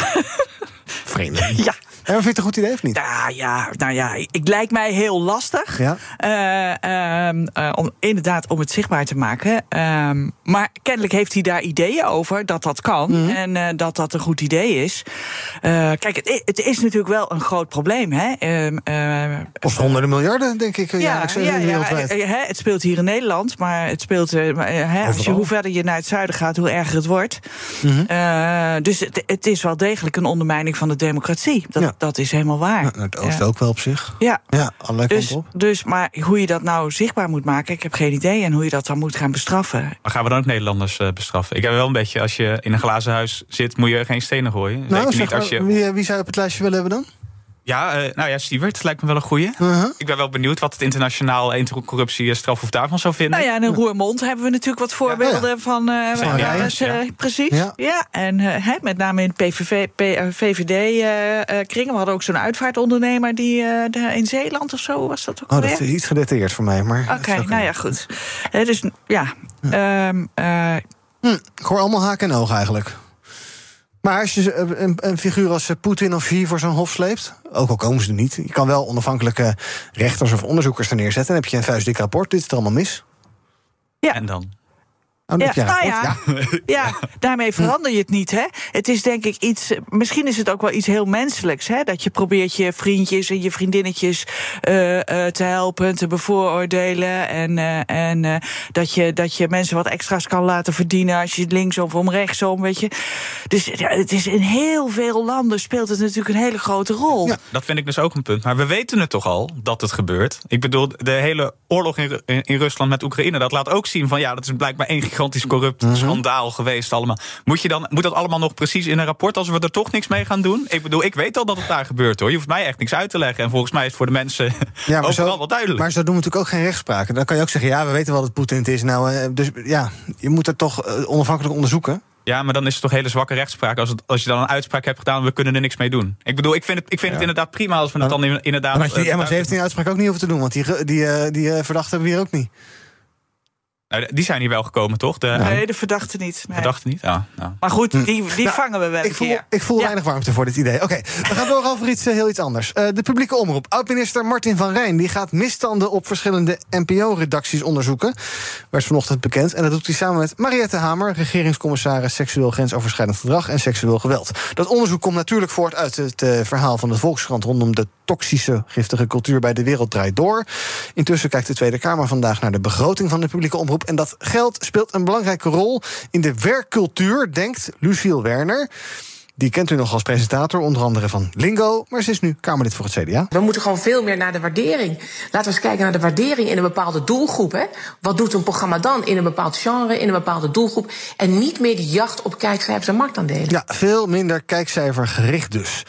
S2: Vreemd.
S4: Ja.
S2: En vind je het een goed idee of niet?
S4: Nou ja, nou ja het lijkt mij heel lastig.
S2: Ja.
S4: Uh, uh, uh, om, inderdaad, om het zichtbaar te maken. Ehm, maar kennelijk heeft hij daar ideeën over dat dat kan. Mm -hmm. En dat dat een goed idee is. Eh, kijk, het, het, is natuurlijk wel een groot probleem. Hè? Ehm,
S2: of honderden miljarden, denk ik.
S4: Ja,
S2: ja,
S4: ja, ja het speelt hier in Nederland. Maar het speelt. eh, als je, hoe verder je naar het zuiden gaat, hoe erger het wordt. Mm -hmm. dus het, het, is wel degelijk een ondermijning van de democratie. Dat, dat is helemaal waar.
S2: Ja, het oosten ook wel op zich.
S4: Ja,
S2: ja allerlei
S4: dus,
S2: kanten op.
S4: dus, maar hoe je dat nou zichtbaar moet maken, ik heb geen idee. En hoe je dat dan moet gaan bestraffen.
S6: Maar gaan we dan ook Nederlanders uh, bestraffen? Ik heb wel een beetje, als je in een glazen huis zit, moet je geen stenen gooien.
S2: Nou,
S6: Zeker niet als je...
S2: wie, wie zou je op het lijstje willen hebben dan?
S6: Ja, uh, nou ja, Siewert lijkt me wel een goeie. Uh -huh. Ik ben wel benieuwd wat het internationaal corruptie strafhof daarvan zou vinden.
S4: Nou ja, in een Roermond hebben we natuurlijk wat voorbeelden ja, ja. van. Uh,
S6: van ja,
S4: het, ja. precies. Ja, ja. en met name in PVV, VVD-kringen. we hadden ook zo'n uitvaartondernemer die de, in Zeeland of zo was dat ook.
S2: Oh, dat is iets gedetailleerd voor mij. Maar
S4: Oké, okay, nou ja, goed. dus ja. Um,
S2: hm, ik hoor allemaal haken en ogen eigenlijk. Maar als je een, een figuur als Poetin of Xi voor zo'n hof sleept, ook al komen ze er niet, je kan wel onafhankelijke rechters of onderzoekers er neerzetten. Dan heb je een vuistdik rapport, dit is er allemaal mis.
S4: Ja.
S6: En dan?
S2: Oh,
S4: ja,
S2: ja,
S4: nou ja, ja. ja, daarmee verander je het niet. Hè? Het is denk ik iets. Misschien is het ook wel iets heel menselijks. Hè? Dat je probeert je vriendjes en je vriendinnetjes uh, uh, te helpen, te bevooroordelen. En, uh, en dat, je, dat je mensen wat extra's kan laten verdienen als je het linksom of rechtsom. Weet je. Dus ja, het is in heel veel landen speelt het natuurlijk een hele grote rol.
S6: Ja, dat vind ik dus ook een punt. Maar we weten het toch al dat het gebeurt. Ik bedoel, de hele oorlog in, in Rusland met Oekraïne, dat laat ook zien van ja, dat is blijkbaar één gigantisch corrupt -hmm. schandaal geweest allemaal. Moet, je dan, moet dat allemaal nog precies in een rapport als we er toch niks mee gaan doen? Ik bedoel, ik weet al dat het daar gebeurt hoor. Je hoeft mij echt niks uit te leggen. En volgens mij is het voor de mensen *laughs* ja, maar overal
S2: zo,
S6: wel duidelijk.
S2: Maar zo doen we natuurlijk ook geen rechtspraak. Dan kan je ook zeggen, ja, we weten wat het Poetin is. Nou, dus ja, je moet het toch onafhankelijk onderzoeken.
S6: Ja, maar dan is het toch hele zwakke rechtspraak als, het, als je dan een uitspraak hebt gedaan... we kunnen er niks mee doen. Ik bedoel, ik vind het, ik vind ja. het inderdaad prima als we het dan inderdaad...
S2: Maar als je die MH17-uitspraak ook niet hoeven te doen... want die, die, die, die verdachten hebben we hier ook niet.
S6: Nou, die zijn hier wel gekomen, toch? De,
S4: nee, de verdachten niet. Nee.
S6: Verdachten niet? Ja, nou.
S4: Maar goed, die, die nou, vangen we wel
S2: ik voel. Ik voel ja. weinig warmte voor dit idee. Oké, okay, we gaan door over iets uh, heel iets anders. Uh, de publieke omroep. Oud-minister Martin van Rijn die gaat misstanden op verschillende NPO-redacties onderzoeken. Werd vanochtend bekend. En dat doet hij samen met Mariette Hamer, regeringscommissaris seksueel grensoverschrijdend gedrag en seksueel geweld. Dat onderzoek komt natuurlijk voort uit het uh, verhaal van de Volkskrant rondom de toxische, giftige cultuur bij de wereld draait door. Intussen kijkt de Tweede Kamer vandaag naar de begroting van de publieke omroep. En dat geld speelt een belangrijke rol in de werkcultuur, denkt Luciel Werner. Die kent u nog als presentator, onder andere van Lingo. Maar ze is nu Kamerlid voor het CDA.
S14: We moeten gewoon veel meer naar de waardering. Laten we eens kijken naar de waardering in een bepaalde doelgroep. Hè. Wat doet een programma dan in een bepaald genre, in een bepaalde doelgroep? En niet meer die jacht op kijkcijfers en marktaandelen.
S2: Ja, veel minder kijkcijfergericht dus.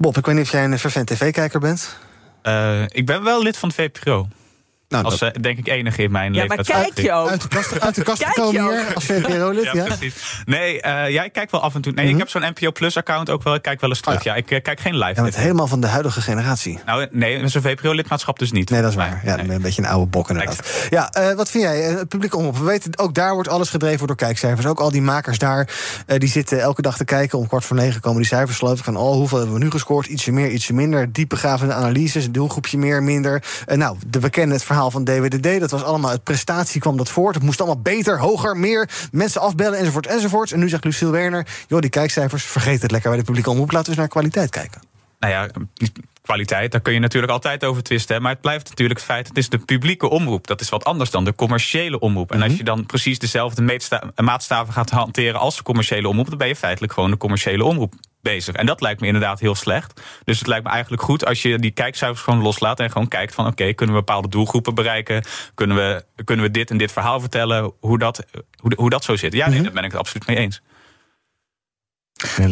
S2: Bob, ik weet niet of jij een vervent tv-kijker bent.
S6: Uh, ik ben wel lid van de VPRO. Nou, als dat... uh, denk ik enige in mijn
S4: ja,
S6: leven.
S4: Maar kijk je ook.
S2: Uit de kast, uit de kast komen hier als VPRO-lid.
S6: ja, ja, precies. Nee, uh, ja, ik kijk wel af en toe. Nee, -hmm. ik heb zo'n NPO Plus-account ook wel. Ik kijk wel eens terug. Oh, ja. ja. ik uh, kijk geen live.
S2: Ja, het helemaal van de huidige generatie.
S6: Nou, nee, met zo'n VPRO-lidmaatschap dus niet.
S2: Nee, dat is waar. Ja, nee. een beetje een oude bok inderdaad. Ja, uh, wat vind jij? Het publiek omroep. We weten, ook daar wordt alles gedreven door kijkcijfers. Ook al die makers daar, die zitten elke dag te kijken. Om kwart voor negen komen die cijfers geloof ik. Van, oh, hoeveel hebben we nu gescoord? Ietsje meer, ietsje minder. Diepegravende analyses, een doelgroepje meer, minder. nou, de, we kennen het verhaal van DWDD. Dat was allemaal uit prestatie kwam dat voort. Het moest allemaal beter, hoger, meer mensen afbellen enzovoort enzovoort. En nu zegt Lucille Werner, joh, die kijkcijfers, vergeet het lekker bij de publieke omroep. Laten we eens naar kwaliteit kijken.
S6: Nou ja, kwaliteit, daar kun je natuurlijk altijd over twisten. Maar het blijft natuurlijk het feit, het is de publieke omroep. Dat is wat anders dan de commerciële omroep. En als je dan precies dezelfde maatstaven gaat hanteren als de commerciële omroep, dan ben je feitelijk gewoon de commerciële omroep bezig. En dat lijkt me inderdaad heel slecht. Dus het lijkt me eigenlijk goed als je die kijkcijfers gewoon loslaat en gewoon kijkt van oké, okay, kunnen we bepaalde doelgroepen bereiken? Kunnen we, kunnen we dit en dit verhaal vertellen? Hoe dat, hoe, hoe dat zo zit? Ja, nee, -hmm. daar ben ik het absoluut mee eens.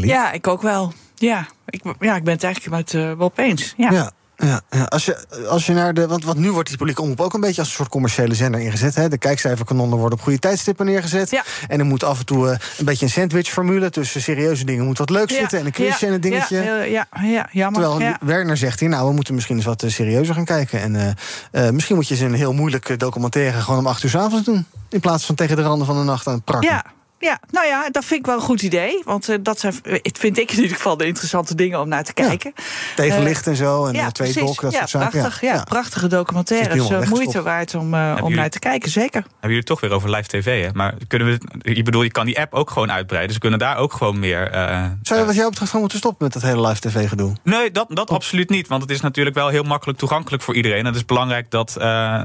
S4: Ja, ik ook wel. Ja, ik, ja, ik ben het eigenlijk met uh, Bob eens. Ja.
S2: ja. Ja, ja, Als, je, als je naar de. Want, want nu wordt die publieke omroep ook een beetje als een soort commerciële zender ingezet. Hè? De kijkcijferkanonnen worden op goede tijdstippen neergezet.
S4: Ja.
S2: En er moet af en toe uh, een beetje een sandwich-formule. Tussen serieuze dingen moet wat leuk
S4: ja.
S2: zitten. En een quizje
S4: ja.
S2: en een dingetje.
S4: Ja, ja, ja jammer.
S2: Terwijl Werner zegt hier, nou, we moeten misschien eens wat uh, serieuzer gaan kijken. En uh, uh, misschien moet je ze een heel moeilijk documentaire gewoon om acht uur s avonds doen. In plaats van tegen de randen van de nacht aan het prakken.
S4: Ja. Nou ja, dat vind ik wel een goed idee. Want uh, dat zijn, vind ik in ieder geval de interessante dingen om naar te kijken.
S2: Ja, tegen licht en zo, en
S4: ja,
S2: twee dok, dat
S4: ja,
S2: soort zaken.
S4: Prachtig, ja. ja. prachtige documentaires. Uh, moeite waard om, uh, om naar te kijken, zeker.
S6: Hebben jullie het toch weer over live tv, hè? Maar kunnen we, je bedoel, je kan die app ook gewoon uitbreiden. Dus we kunnen daar ook gewoon meer...
S2: Zou je wat jou betreft gewoon moeten stoppen met dat hele live tv gedoe?
S6: Nee, dat, dat absoluut niet. Want het is natuurlijk wel heel makkelijk toegankelijk voor iedereen. En het is belangrijk dat,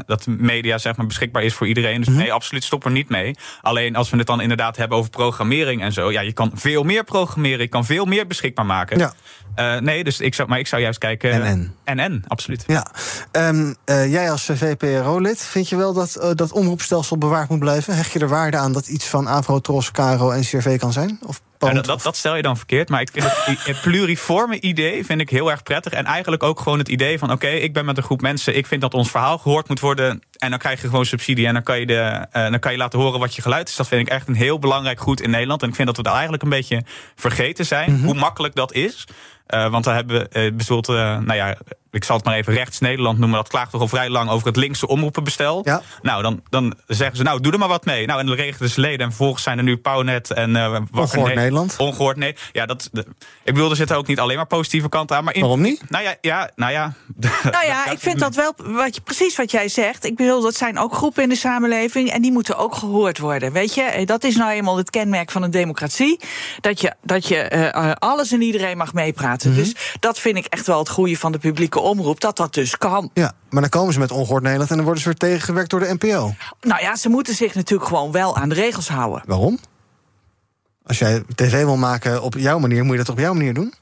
S6: dat media zeg maar, beschikbaar is voor iedereen. Dus mm -hmm. nee, absoluut stop er niet mee. Alleen als we het dan inderdaad hebben over programmering en zo. Ja, je kan veel meer programmeren. Je kan veel meer beschikbaar maken.
S2: Ja.
S6: Uh, nee, dus ik zou, maar ik zou juist kijken.
S2: En
S6: en. En absoluut.
S2: Ja. Um, uh, jij als VPRO-lid, vind je wel dat uh, dat omroepstelsel bewaard moet blijven? Hecht je er waarde aan dat iets van Avro, Tros, Caro en CRV kan zijn? Of
S6: ja, dat, dat, dat, stel je dan verkeerd. Maar ik vind het, het pluriforme idee vind ik heel erg prettig. En eigenlijk ook gewoon het idee van: oké, okay, ik ben met een groep mensen. Ik vind dat ons verhaal gehoord moet worden. En dan krijg je gewoon subsidie. En dan kan je, de, uh, dan kan je laten horen wat je geluid is. Dat vind ik echt een heel belangrijk goed in Nederland. En ik vind dat we daar eigenlijk een beetje vergeten zijn. Mm -hmm. Hoe makkelijk dat is. Uh, want dan hebben we uh, bijvoorbeeld, uh, nou ja, ik zal het maar even rechts Nederland noemen. Dat klaagt toch al vrij lang over het linkse omroepenbestel.
S2: Ja.
S6: Nou, dan, dan zeggen ze, nou, doe er maar wat mee. Nou, en dan regelen ze leden. En vervolgens zijn er nu Pownet en uh,
S2: Ongehoord Nederland.
S6: Ongehoord nee. Ja, dat, de, ik bedoel, er zitten ook niet alleen maar positieve kanten aan. Maar in,
S2: Waarom niet?
S6: Nou ja, ja, nou *laughs* ja.
S4: Nou ja, ik vind dat wel wat je, precies wat jij zegt. Ik bedoel, dat zijn ook groepen in de samenleving. En die moeten ook gehoord worden. Weet je, dat is nou eenmaal het kenmerk van een democratie. Dat je, dat je uh, alles en iedereen mag meepraten. Mm -hmm. Dus dat vind ik echt wel het goede van de publieke omroep. Dat dat dus kan.
S2: Ja, maar dan komen ze met ongehoord Nederland en dan worden ze weer tegengewerkt door de NPO.
S4: Nou ja, ze moeten zich natuurlijk gewoon wel aan de regels houden.
S2: Waarom? Als jij tv wil maken op jouw manier, moet je dat op jouw manier doen?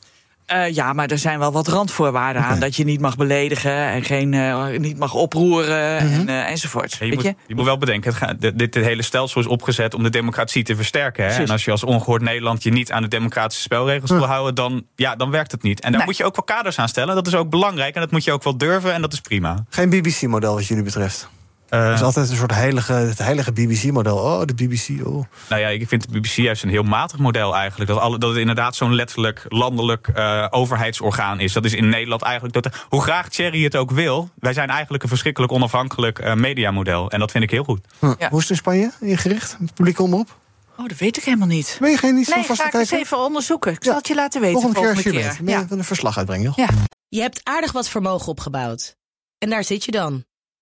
S4: Uh, ja, maar er zijn wel wat randvoorwaarden okay. aan. Dat je niet mag beledigen en geen, uh, niet mag oproeren mm -hmm. en, uh, enzovoort.
S6: Ja, je,
S4: weet
S6: moet,
S4: je?
S6: je moet wel bedenken, het gaat, dit, dit hele stelsel is opgezet om de democratie te versterken. Hè? En als je als ongehoord Nederland je niet aan de democratische spelregels wil houden, dan, ja, dan werkt het niet. En daar
S4: Nee.
S6: moet je ook wel kaders aan stellen. Dat is ook belangrijk en dat moet je ook wel durven en dat is prima.
S2: Geen BBC-model wat jullie betreft. Het is altijd een soort heilige, het heilige BBC-model. Oh, de BBC, oh.
S6: Nou ja, ik vind de BBC juist een heel matig model eigenlijk. Dat, alle, dat het inderdaad zo'n letterlijk landelijk uh, overheidsorgaan is. Dat is in Nederland eigenlijk... Dat, hoe graag Thierry het ook wil... wij zijn eigenlijk een verschrikkelijk onafhankelijk uh, mediamodel. En dat vind ik heel goed.
S2: Huh. Ja. Hoe is het in Spanje ingericht, met publieke omroep?
S4: Oh, dat weet ik helemaal niet.
S2: Ben je geen niet zo
S4: nee,
S2: vast
S4: ga ik eens even onderzoeken. Ik zal het je laten weten
S2: Volgende keer als je
S4: keer.
S2: bent. Ben je
S4: Ja.
S2: een verslag uitbrengen, joh.
S4: Ja.
S12: Je hebt aardig wat vermogen opgebouwd. En daar zit je dan,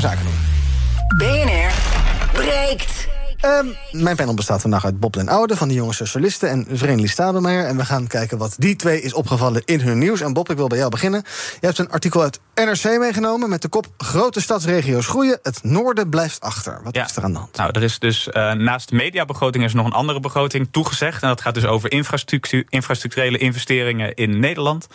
S2: Zaken doen.
S1: BNR breekt.
S2: Ehm, mijn panel bestaat vandaag uit Bob den Oude van de Jonge Socialisten en Vreemdelie Stadelmeijer. En we gaan kijken wat die twee is opgevallen in hun nieuws. En Bob, ik wil bij jou beginnen. Je hebt een artikel uit NRC meegenomen met de kop Grote stadsregio's groeien. Het noorden blijft achter. Wat is er aan de hand?
S6: Nou, er is dus uh, naast de mediabegroting is er nog een andere begroting toegezegd. En dat gaat dus over infrastructuur, infrastructurele investeringen in Nederland.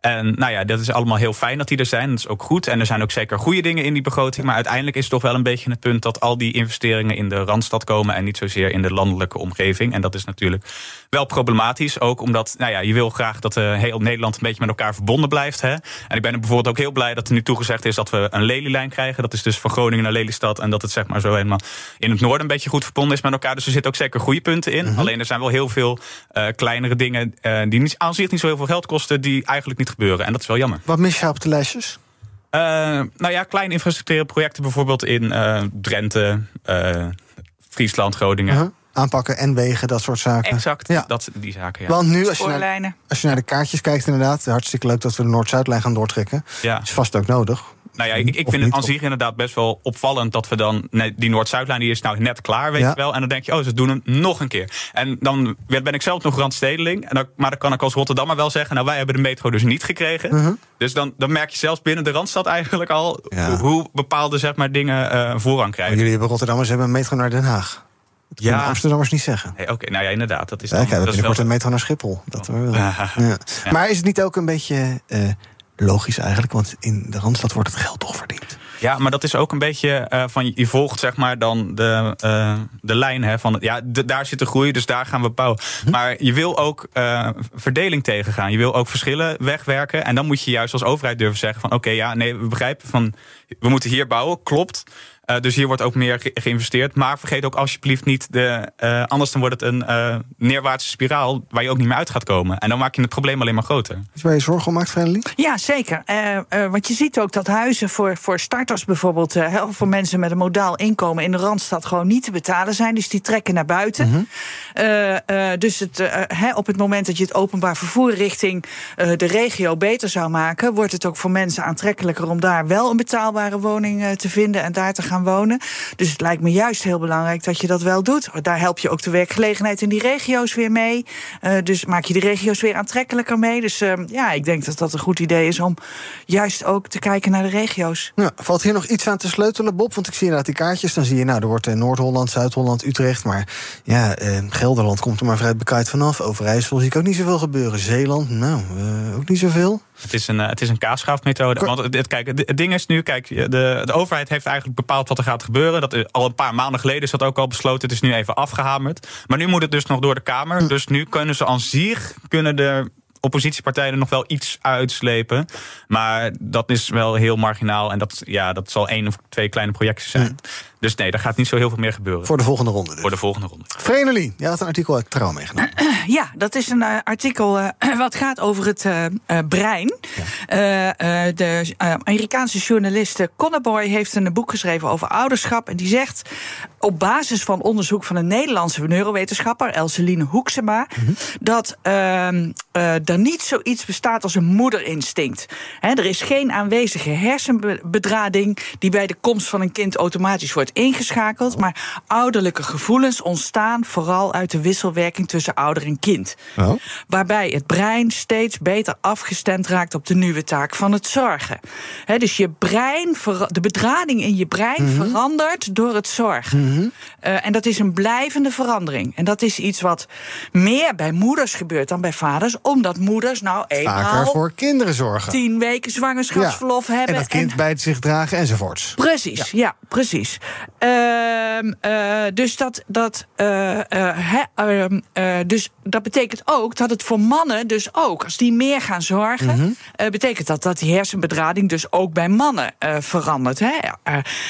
S6: En nou ja, dat is allemaal heel fijn dat die er zijn. Dat is ook goed. En er zijn ook zeker goede dingen in die begroting. Maar uiteindelijk is het toch wel een beetje het punt dat al die investeringen in de randstad komen en niet zozeer in de landelijke omgeving. En dat is natuurlijk wel problematisch. Ook omdat nou ja, je wil graag dat uh, heel Nederland een beetje met elkaar verbonden blijft. Hè? En ik ben er bijvoorbeeld ook heel blij dat er nu toegezegd is dat we een Lelylijn krijgen. Dat is dus van Groningen naar Lelystad. En dat het zeg maar zo helemaal in het noorden een beetje goed verbonden is met elkaar. Dus er zitten ook zeker goede punten in.
S2: Mhm.
S6: Alleen er zijn wel heel veel uh, kleinere dingen uh, die niet, aan zich niet zo heel veel geld kosten, die eigenlijk niet gebeuren. En dat is wel jammer.
S2: Wat mis je op de lijstjes?
S6: Uh, nou ja, kleine infrastructurele projecten bijvoorbeeld in uh, Drenthe, uh, Friesland, Groningen.
S2: Uh -huh. Aanpakken en wegen, dat soort zaken.
S6: Exact, ja. dat, die zaken. Ja.
S2: Want nu, als je, naar, als je naar de kaartjes kijkt, inderdaad, hartstikke leuk dat we de Noord-Zuidlijn gaan doortrekken.
S6: Ja.
S2: Is vast ook nodig.
S6: Nou ja, ik, ik vind het aan zich inderdaad best wel opvallend dat we dan. Nee, die Noord-Zuidlijn die is nou net klaar, weet
S2: Ja.
S6: je wel. En dan denk je, oh, ze doen hem nog een keer. En dan ben ik zelf nog randstedeling. En dan, maar dan kan ik als Rotterdammer wel zeggen, nou, wij hebben de metro dus niet gekregen.
S2: Mhm.
S6: Dus dan, dan merk je zelfs binnen de randstad eigenlijk al
S2: Ja.
S6: hoe, hoe bepaalde zeg maar, dingen eh, voorrang krijgen.
S2: Jullie hebben Rotterdammers hebben een metro naar Den Haag. Dat
S6: Ja.
S2: Amsterdammers niet zeggen.
S6: Nee, Oké, nou ja, inderdaad. Dat is
S2: Ja,
S6: dan,
S2: ik heb
S6: dat is wel-
S2: een metro naar Schiphol. Dat we.
S6: Ja. *laughs*
S2: Ja.
S6: Ja.
S2: Maar is het niet ook een beetje eh, logisch eigenlijk? Want in de Randstad wordt het geld toch verdiend.
S6: Ja, maar dat is ook een beetje eh, van je volgt zeg maar dan de, uh, de lijn hè, van ja, de, daar zit de groei, dus daar gaan we bouwen. Hm. Maar je wil ook uh, verdeling tegengaan. Je wil ook verschillen wegwerken. En dan moet je juist als overheid durven zeggen van oké, ja, nee, we begrijpen van we moeten hier bouwen, klopt. Uh, dus hier wordt ook meer ge geïnvesteerd. Maar vergeet ook alsjeblieft niet, de, uh, anders dan wordt het een uh, neerwaartse spiraal waar je ook niet meer uit gaat komen. En dan maak je het probleem alleen maar groter.
S2: Is waar je zorgen om maakt, Friendly?
S4: Ja, zeker. want je ziet ook dat huizen voor, voor starters bijvoorbeeld, heel voor mensen met een modaal inkomen in de Randstad gewoon niet te betalen zijn. Dus die trekken naar buiten. Mm -hmm. Dus het, he, op het moment dat je het openbaar vervoer richting de regio beter zou maken, wordt het ook voor mensen aantrekkelijker om daar wel een betaalbare woning te vinden en daar te gaan wonen. Dus het lijkt me juist heel belangrijk dat je dat wel doet. Daar help je ook de werkgelegenheid in die regio's weer mee. Dus maak je de regio's weer aantrekkelijker mee. Dus ja, ik denk dat dat een goed idee is om juist ook te kijken naar de regio's.
S2: Ja, valt hier nog iets aan te sleutelen, Bob? Want ik zie inderdaad die kaartjes. Dan zie je, nou, er wordt Noord-Holland, Zuid-Holland, Utrecht. Maar ja, Gelderland komt er maar vrij bekaaid vanaf. Overijssel zie ik ook niet zoveel gebeuren. Zeeland, nou, ook niet zoveel.
S6: Het is een, het is een kaasschaafmethode. Want het, kijk, het, het ding is nu, kijk, de, de overheid heeft eigenlijk bepaald wat er gaat gebeuren. Dat, al een paar maanden geleden is dat ook al besloten. Het is nu even afgehamerd. Maar nu moet het dus nog door de Kamer. Dus nu kunnen ze aan zich kunnen de oppositiepartijen nog wel iets uitslepen. Maar dat is wel heel marginaal. En dat, ja, dat zal één of twee kleine projectjes zijn. Dus nee, daar gaat niet zo heel veel meer gebeuren.
S2: Voor de volgende ronde dus.
S6: Voor de volgende ronde.
S2: Vreneli, jij had een artikel uit Trouw meegenomen. *clears throat*
S4: Ja, dat is een uh, artikel uh, *clears throat* wat gaat over het uh, brein. Ja. de Amerikaanse journaliste Connerboy heeft een boek geschreven over ouderschap. En die zegt, op basis van onderzoek van een Nederlandse neurowetenschapper... Elseline Hoeksema, mm -hmm. dat ehm, er niet zoiets bestaat als een moederinstinct. He, er is geen aanwezige hersenbedrading... die bij de komst van een kind automatisch wordt ingeschakeld. Maar ouderlijke gevoelens ontstaan vooral uit de wisselwerking tussen ouder en kind. Oh. Waarbij het brein steeds beter afgestemd raakt op de nieuwe taak van het zorgen. He, dus je brein, de bedrading in je brein mm -hmm. verandert door het zorgen. Mm -hmm. uh, en dat is een blijvende verandering. En dat is iets wat meer bij moeders gebeurt dan bij vaders, omdat moeders nou eenmaal.
S2: Vaker voor kinderen zorgen.
S4: Tien weken zwangerschapsverlof
S2: ja.
S4: hebben.
S2: En dat kind en... bij zich dragen enzovoorts.
S4: Precies, ja, ja precies. Uh, uh, dus dat. dat he, dus dat betekent ook dat het voor mannen dus ook, als die meer gaan zorgen, mm -hmm. uh, betekent dat dat die hersenbedrading dus ook bij mannen verandert. Hè?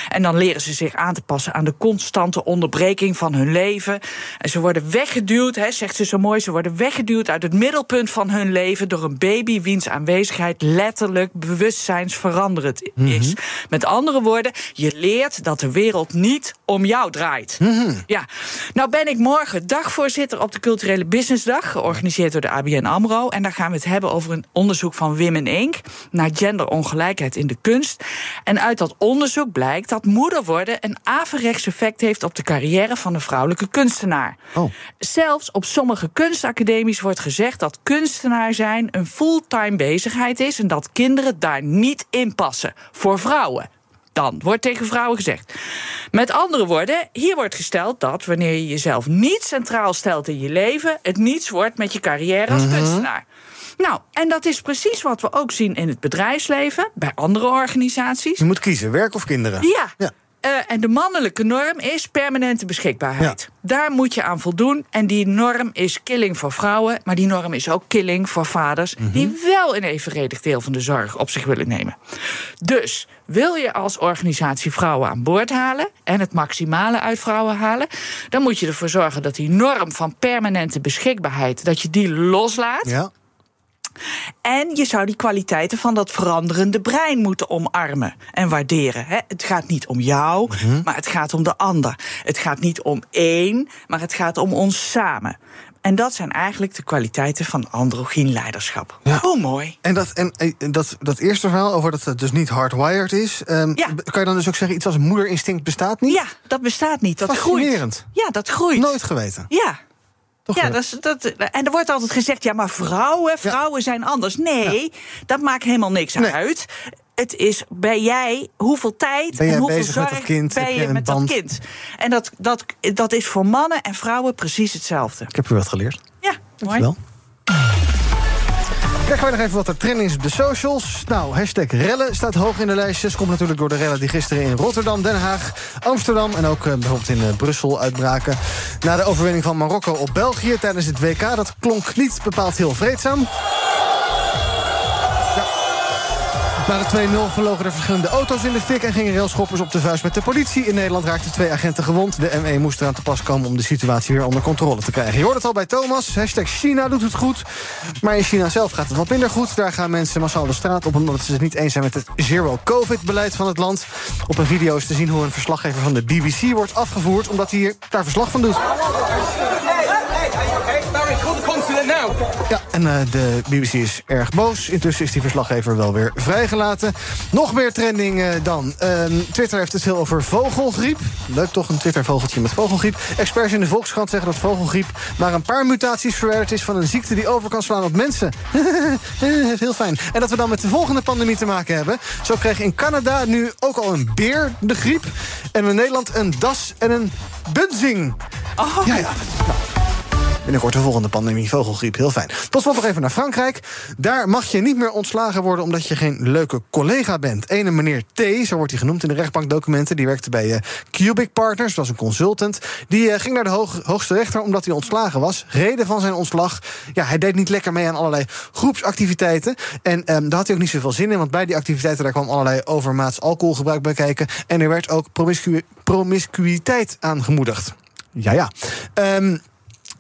S4: En dan leren ze zich aan te passen aan de constante onderbreking van hun leven. En ze worden weggeduwd, hè, zegt ze zo mooi, ze worden weggeduwd uit het middelpunt van hun leven door een baby wiens aanwezigheid letterlijk bewustzijnsveranderend mm -hmm. is. Met andere woorden, je leert dat de wereld niet om jou draait. Mm -hmm. Ja, nou ben ik morgen dagvoorzitter op de culturele Businessdag, georganiseerd door de ABN AMRO. En daar gaan we het hebben over een onderzoek van Women Inc. naar genderongelijkheid in de kunst. En uit dat onderzoek blijkt dat moeder worden een averechts effect heeft op de carrière van een vrouwelijke kunstenaar. Oh. Zelfs op sommige kunstacademies wordt gezegd dat kunstenaar zijn een fulltime bezigheid is en dat kinderen daar niet in passen. Voor vrouwen dan, wordt tegen vrouwen gezegd. Met andere woorden, hier wordt gesteld dat wanneer je jezelf niet centraal stelt in je leven, het niets wordt met je carrière als -hmm. kunstenaar. Nou, en dat is precies wat we ook zien in het bedrijfsleven, bij andere organisaties.
S2: Je moet kiezen, werk of kinderen.
S4: Ja. ja. Uh, en de mannelijke norm is permanente beschikbaarheid. Ja. Daar moet je aan voldoen. En die norm is killing voor vrouwen, maar die norm is ook killing voor vaders mm -hmm. die wel een evenredig deel van de zorg op zich willen nemen. Dus wil je als organisatie vrouwen aan boord halen en het maximale uit vrouwen halen, dan moet je ervoor zorgen dat die norm van permanente beschikbaarheid dat je die loslaat.
S2: Ja.
S4: En je zou die kwaliteiten van dat veranderende brein moeten omarmen en waarderen. Het gaat niet om jou, mm -hmm. maar het gaat om de ander. Het gaat niet om één, maar het gaat om ons samen. En dat zijn eigenlijk de kwaliteiten van androgyn leiderschap. Ja. Hoe mooi.
S2: En, dat, en dat, dat eerste verhaal over dat het dus niet hardwired is. Um, ja. Kan je dan dus ook zeggen, iets als moederinstinct bestaat niet?
S4: Ja, dat bestaat niet. Dat groeit. Ja, dat groeit.
S2: Nooit geweten.
S4: Ja. Ja, dat, is, dat, en er wordt altijd gezegd, ja, maar vrouwen, vrouwen ja. zijn anders. Nee, ja. dat maakt helemaal niks nee. uit. Het is, ben jij, hoeveel tijd
S2: ben
S4: en hoeveel
S2: bezig
S4: zorg
S2: met dat kind,
S4: ben je, je met
S2: band?
S4: dat kind? En dat, dat, dat is voor mannen en vrouwen precies hetzelfde.
S2: Ik heb u wat geleerd.
S4: Ja,
S2: Dankjewel. Kijken wij nog even wat er trending is op de socials. Nou, hashtag rellen staat hoog in de lijstjes. Komt natuurlijk door de rellen die gisteren in Rotterdam, Den Haag, Amsterdam... en ook eh, bijvoorbeeld in eh, Brussel uitbraken. Na de overwinning van Marokko op België tijdens het WK... dat klonk niet bepaald heel vreedzaam. Na de 2-0 verlogen er verschillende auto's in de fik... en gingen railschoppers op de vuist met de politie. In Nederland raakten twee agenten gewond. De ME moest eraan te pas komen om de situatie weer onder controle te krijgen. Je hoort het al bij Thomas. Hashtag China doet het goed. Maar in China zelf gaat het wat minder goed. Daar gaan mensen massaal de straat op... omdat ze het niet eens zijn met het zero-covid-beleid van het land. Op een video is te zien hoe een verslaggever van de BBC wordt afgevoerd... omdat hij hier daar verslag van doet. Ja, en uh, de BBC is erg boos. Intussen is die verslaggever wel weer vrijgelaten. Nog meer trending uh, dan. Uh, Twitter heeft het veel over vogelgriep. Leuk toch, een Twitter-vogeltje met vogelgriep. Experts in de Volkskrant zeggen dat vogelgriep... maar een paar mutaties verwijderd is van een ziekte... die over kan slaan op mensen. *laughs* heel fijn. En dat we dan met de volgende pandemie te maken hebben. Zo kreeg in Canada nu ook al een beer de griep. En in Nederland een das en een bunzing.
S4: Oh.
S2: Ja, ja. Nou. Binnenkort de volgende pandemie, vogelgriep. Heel fijn. Tot slot nog even naar Frankrijk. Daar mag je niet meer ontslagen worden omdat je geen leuke collega bent. Ene meneer T, zo wordt hij genoemd in de rechtbankdocumenten... die werkte bij uh, Cubic Partners, was een consultant. Die uh, ging naar de hoog, hoogste rechter omdat hij ontslagen was. Reden van zijn ontslag, ja, hij deed niet lekker mee aan allerlei groepsactiviteiten. En um, daar had hij ook niet zoveel zin in... want bij die activiteiten daar kwam allerlei overmaats alcoholgebruik bij kijken... en er werd ook promiscu promiscuïteit aangemoedigd. Ja, ja. Um,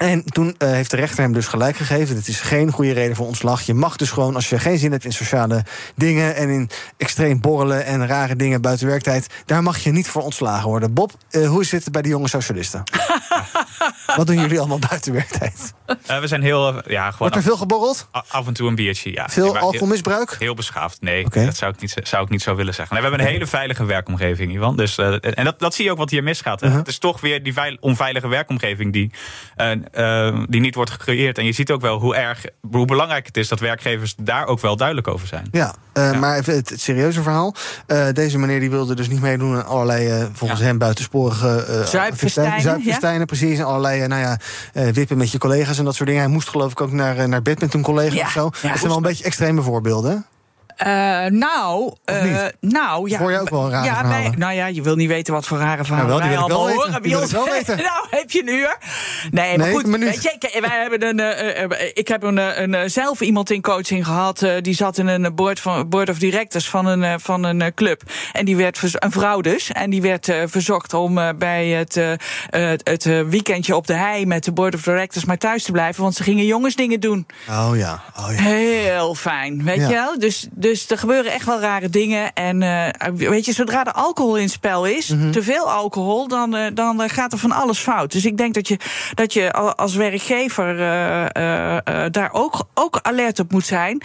S2: en toen uh, heeft de rechter hem dus gelijk gegeven. Dit is geen goede reden voor ontslag. Je mag dus gewoon, als je geen zin hebt in sociale dingen... en in extreem borrelen en rare dingen buiten werktijd... daar mag je niet voor ontslagen worden. Bob, uh, hoe is het bij die jonge socialisten? *laughs* Wat doen jullie allemaal buiten werktijd?
S6: Uh, we zijn heel, ja, gewoon...
S2: Wordt er veel geborreld?
S6: Af en toe een biertje, ja.
S2: Veel alcoholmisbruik?
S6: Heel, heel beschaafd, nee. Okay. Dat zou ik, niet, zou ik niet zo willen zeggen. Nee, we hebben een hele veilige werkomgeving, Ivan. Dus, en dat, dat zie je ook wat hier misgaat. -huh. Het is toch weer die veil, onveilige werkomgeving... die uh, die niet wordt gecreëerd. En je ziet ook wel hoe erg, hoe belangrijk het is dat werkgevers daar ook wel duidelijk over zijn.
S2: Ja, uh, ja. maar even het, het, serieuze verhaal. Uh, deze meneer die wilde dus niet meedoen aan allerlei, volgens ja. hem, buitensporige
S4: zuipfestijnen.
S2: Zuipfestijnen, ja? precies. En allerlei, nou ja, wippen met je collega's en dat soort dingen. Hij moest geloof ik ook naar, naar bed met een collega of zo. dat zijn wel een beetje extreme voorbeelden.
S4: Uh, nou, uh, nou ja.
S2: Hoor je ook wel rare
S4: ja? Wij, nou ja, je wil niet weten wat voor rare verhalen
S2: ja, wel,
S4: wij allemaal
S2: wel
S4: horen.
S2: Weten. Ons, *laughs*
S4: nou, heb je een uur? Nee, maar goed. Weet je, wij hebben een, uh, ik heb een, een, zelf iemand in coaching gehad. die zat in een board, van, board of directors van een, van een club. En die werd, een vrouw dus. En die werd verzocht om bij het, het, het weekendje op de hei met de board of directors maar thuis te blijven. Want ze gingen jongensdingen doen.
S2: Oh ja. Oh, ja.
S4: Heel fijn, weet
S2: Ja.
S4: je wel? Dus, dus er gebeuren echt wel rare dingen. En eh, weet je, zodra er alcohol in het spel is,
S2: Mhm.
S4: te veel alcohol, dan, eh, dan eh, gaat er van alles fout. Dus ik denk dat je, dat je al- als werkgever daar ook, ook alert op moet zijn.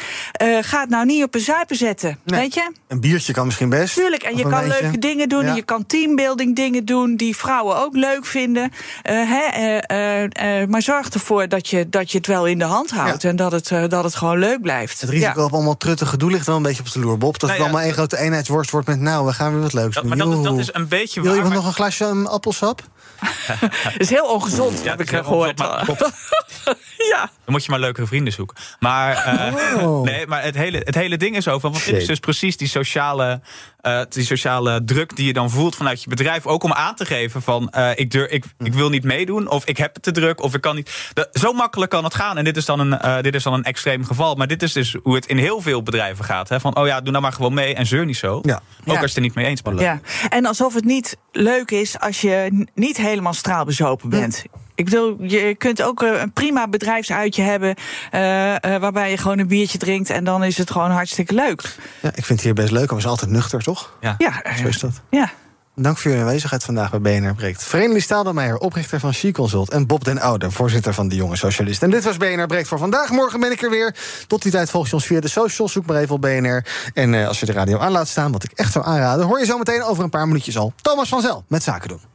S4: Ga het nou niet op een zuipen zetten,
S2: Nee.
S4: weet je?
S2: Een biertje kan misschien best.
S4: Tuurlijk, en je kan leuke dingen doen.
S2: Ja.
S4: En je kan teambuilding dingen doen die vrouwen ook leuk vinden. Hè, maar zorg ervoor dat je, dat je het wel in de hand houdt. En dat het, dat het gewoon leuk blijft.
S2: Het risico op allemaal truttig gedoe ligt wel een beetje op de loer, Bob. Dat
S6: Nou
S2: het allemaal één grote eenheidsworst wordt met... nou, we gaan weer wat leuks doen.
S6: maar dat, dat is een beetje
S2: Wil
S6: waar.
S2: iemand
S6: maar-
S2: nog een glasje um, appelsap?
S4: Het is heel ongezond,
S6: Ja,
S4: heb ik eh, gehoord.
S6: ongezond, *laughs*
S4: ja.
S6: Dan moet je maar leukere vrienden zoeken. Maar, eh,
S2: Oh.
S6: nee, maar het, hele, het hele ding is over. Want dit is dus precies die sociale, eh, die sociale druk die je dan voelt vanuit je bedrijf. Ook om aan te geven van eh, ik, durf, ik, ik wil niet meedoen. Of ik heb het te druk. Of ik kan niet. Dat- zo makkelijk kan het gaan. En dit is, dan een, eh, dit is dan een extreem geval. Maar dit is dus hoe het in heel veel bedrijven gaat. Hè? Van oh ja, doe nou maar gewoon mee en zeur niet zo.
S2: Ja.
S6: Ook
S4: Ja.
S6: als je het er niet mee eens bent.
S4: Ja, en alsof het niet leuk is als je n- niet helemaal straalbezopen bent. Ik bedoel, je kunt ook eh, een prima bedrijfsuitje hebben... eh, eh, waarbij je gewoon een biertje drinkt... en dan is het gewoon hartstikke leuk.
S2: Ja, ik vind het hier best leuk. We zijn altijd nuchter, toch?
S6: Ja.
S4: Ja,
S2: Zo is dat.
S4: ja.
S2: Dank voor jullie aanwezigheid vandaag bij BNR Breekt. Vreemdelie Staaldermeijer, oprichter van She Consult... en Bob den Oude, voorzitter van de Jonge Socialisten. En dit was BNR Breekt voor vandaag. Morgen ben ik er weer. Tot die tijd volg je ons via de socials. Zoek maar even op BNR. En eh, als je de radio aan laat staan, wat ik echt zou aanraden... hoor je zo meteen over een paar minuutjes al. Thomas van Zel met Zaken doen.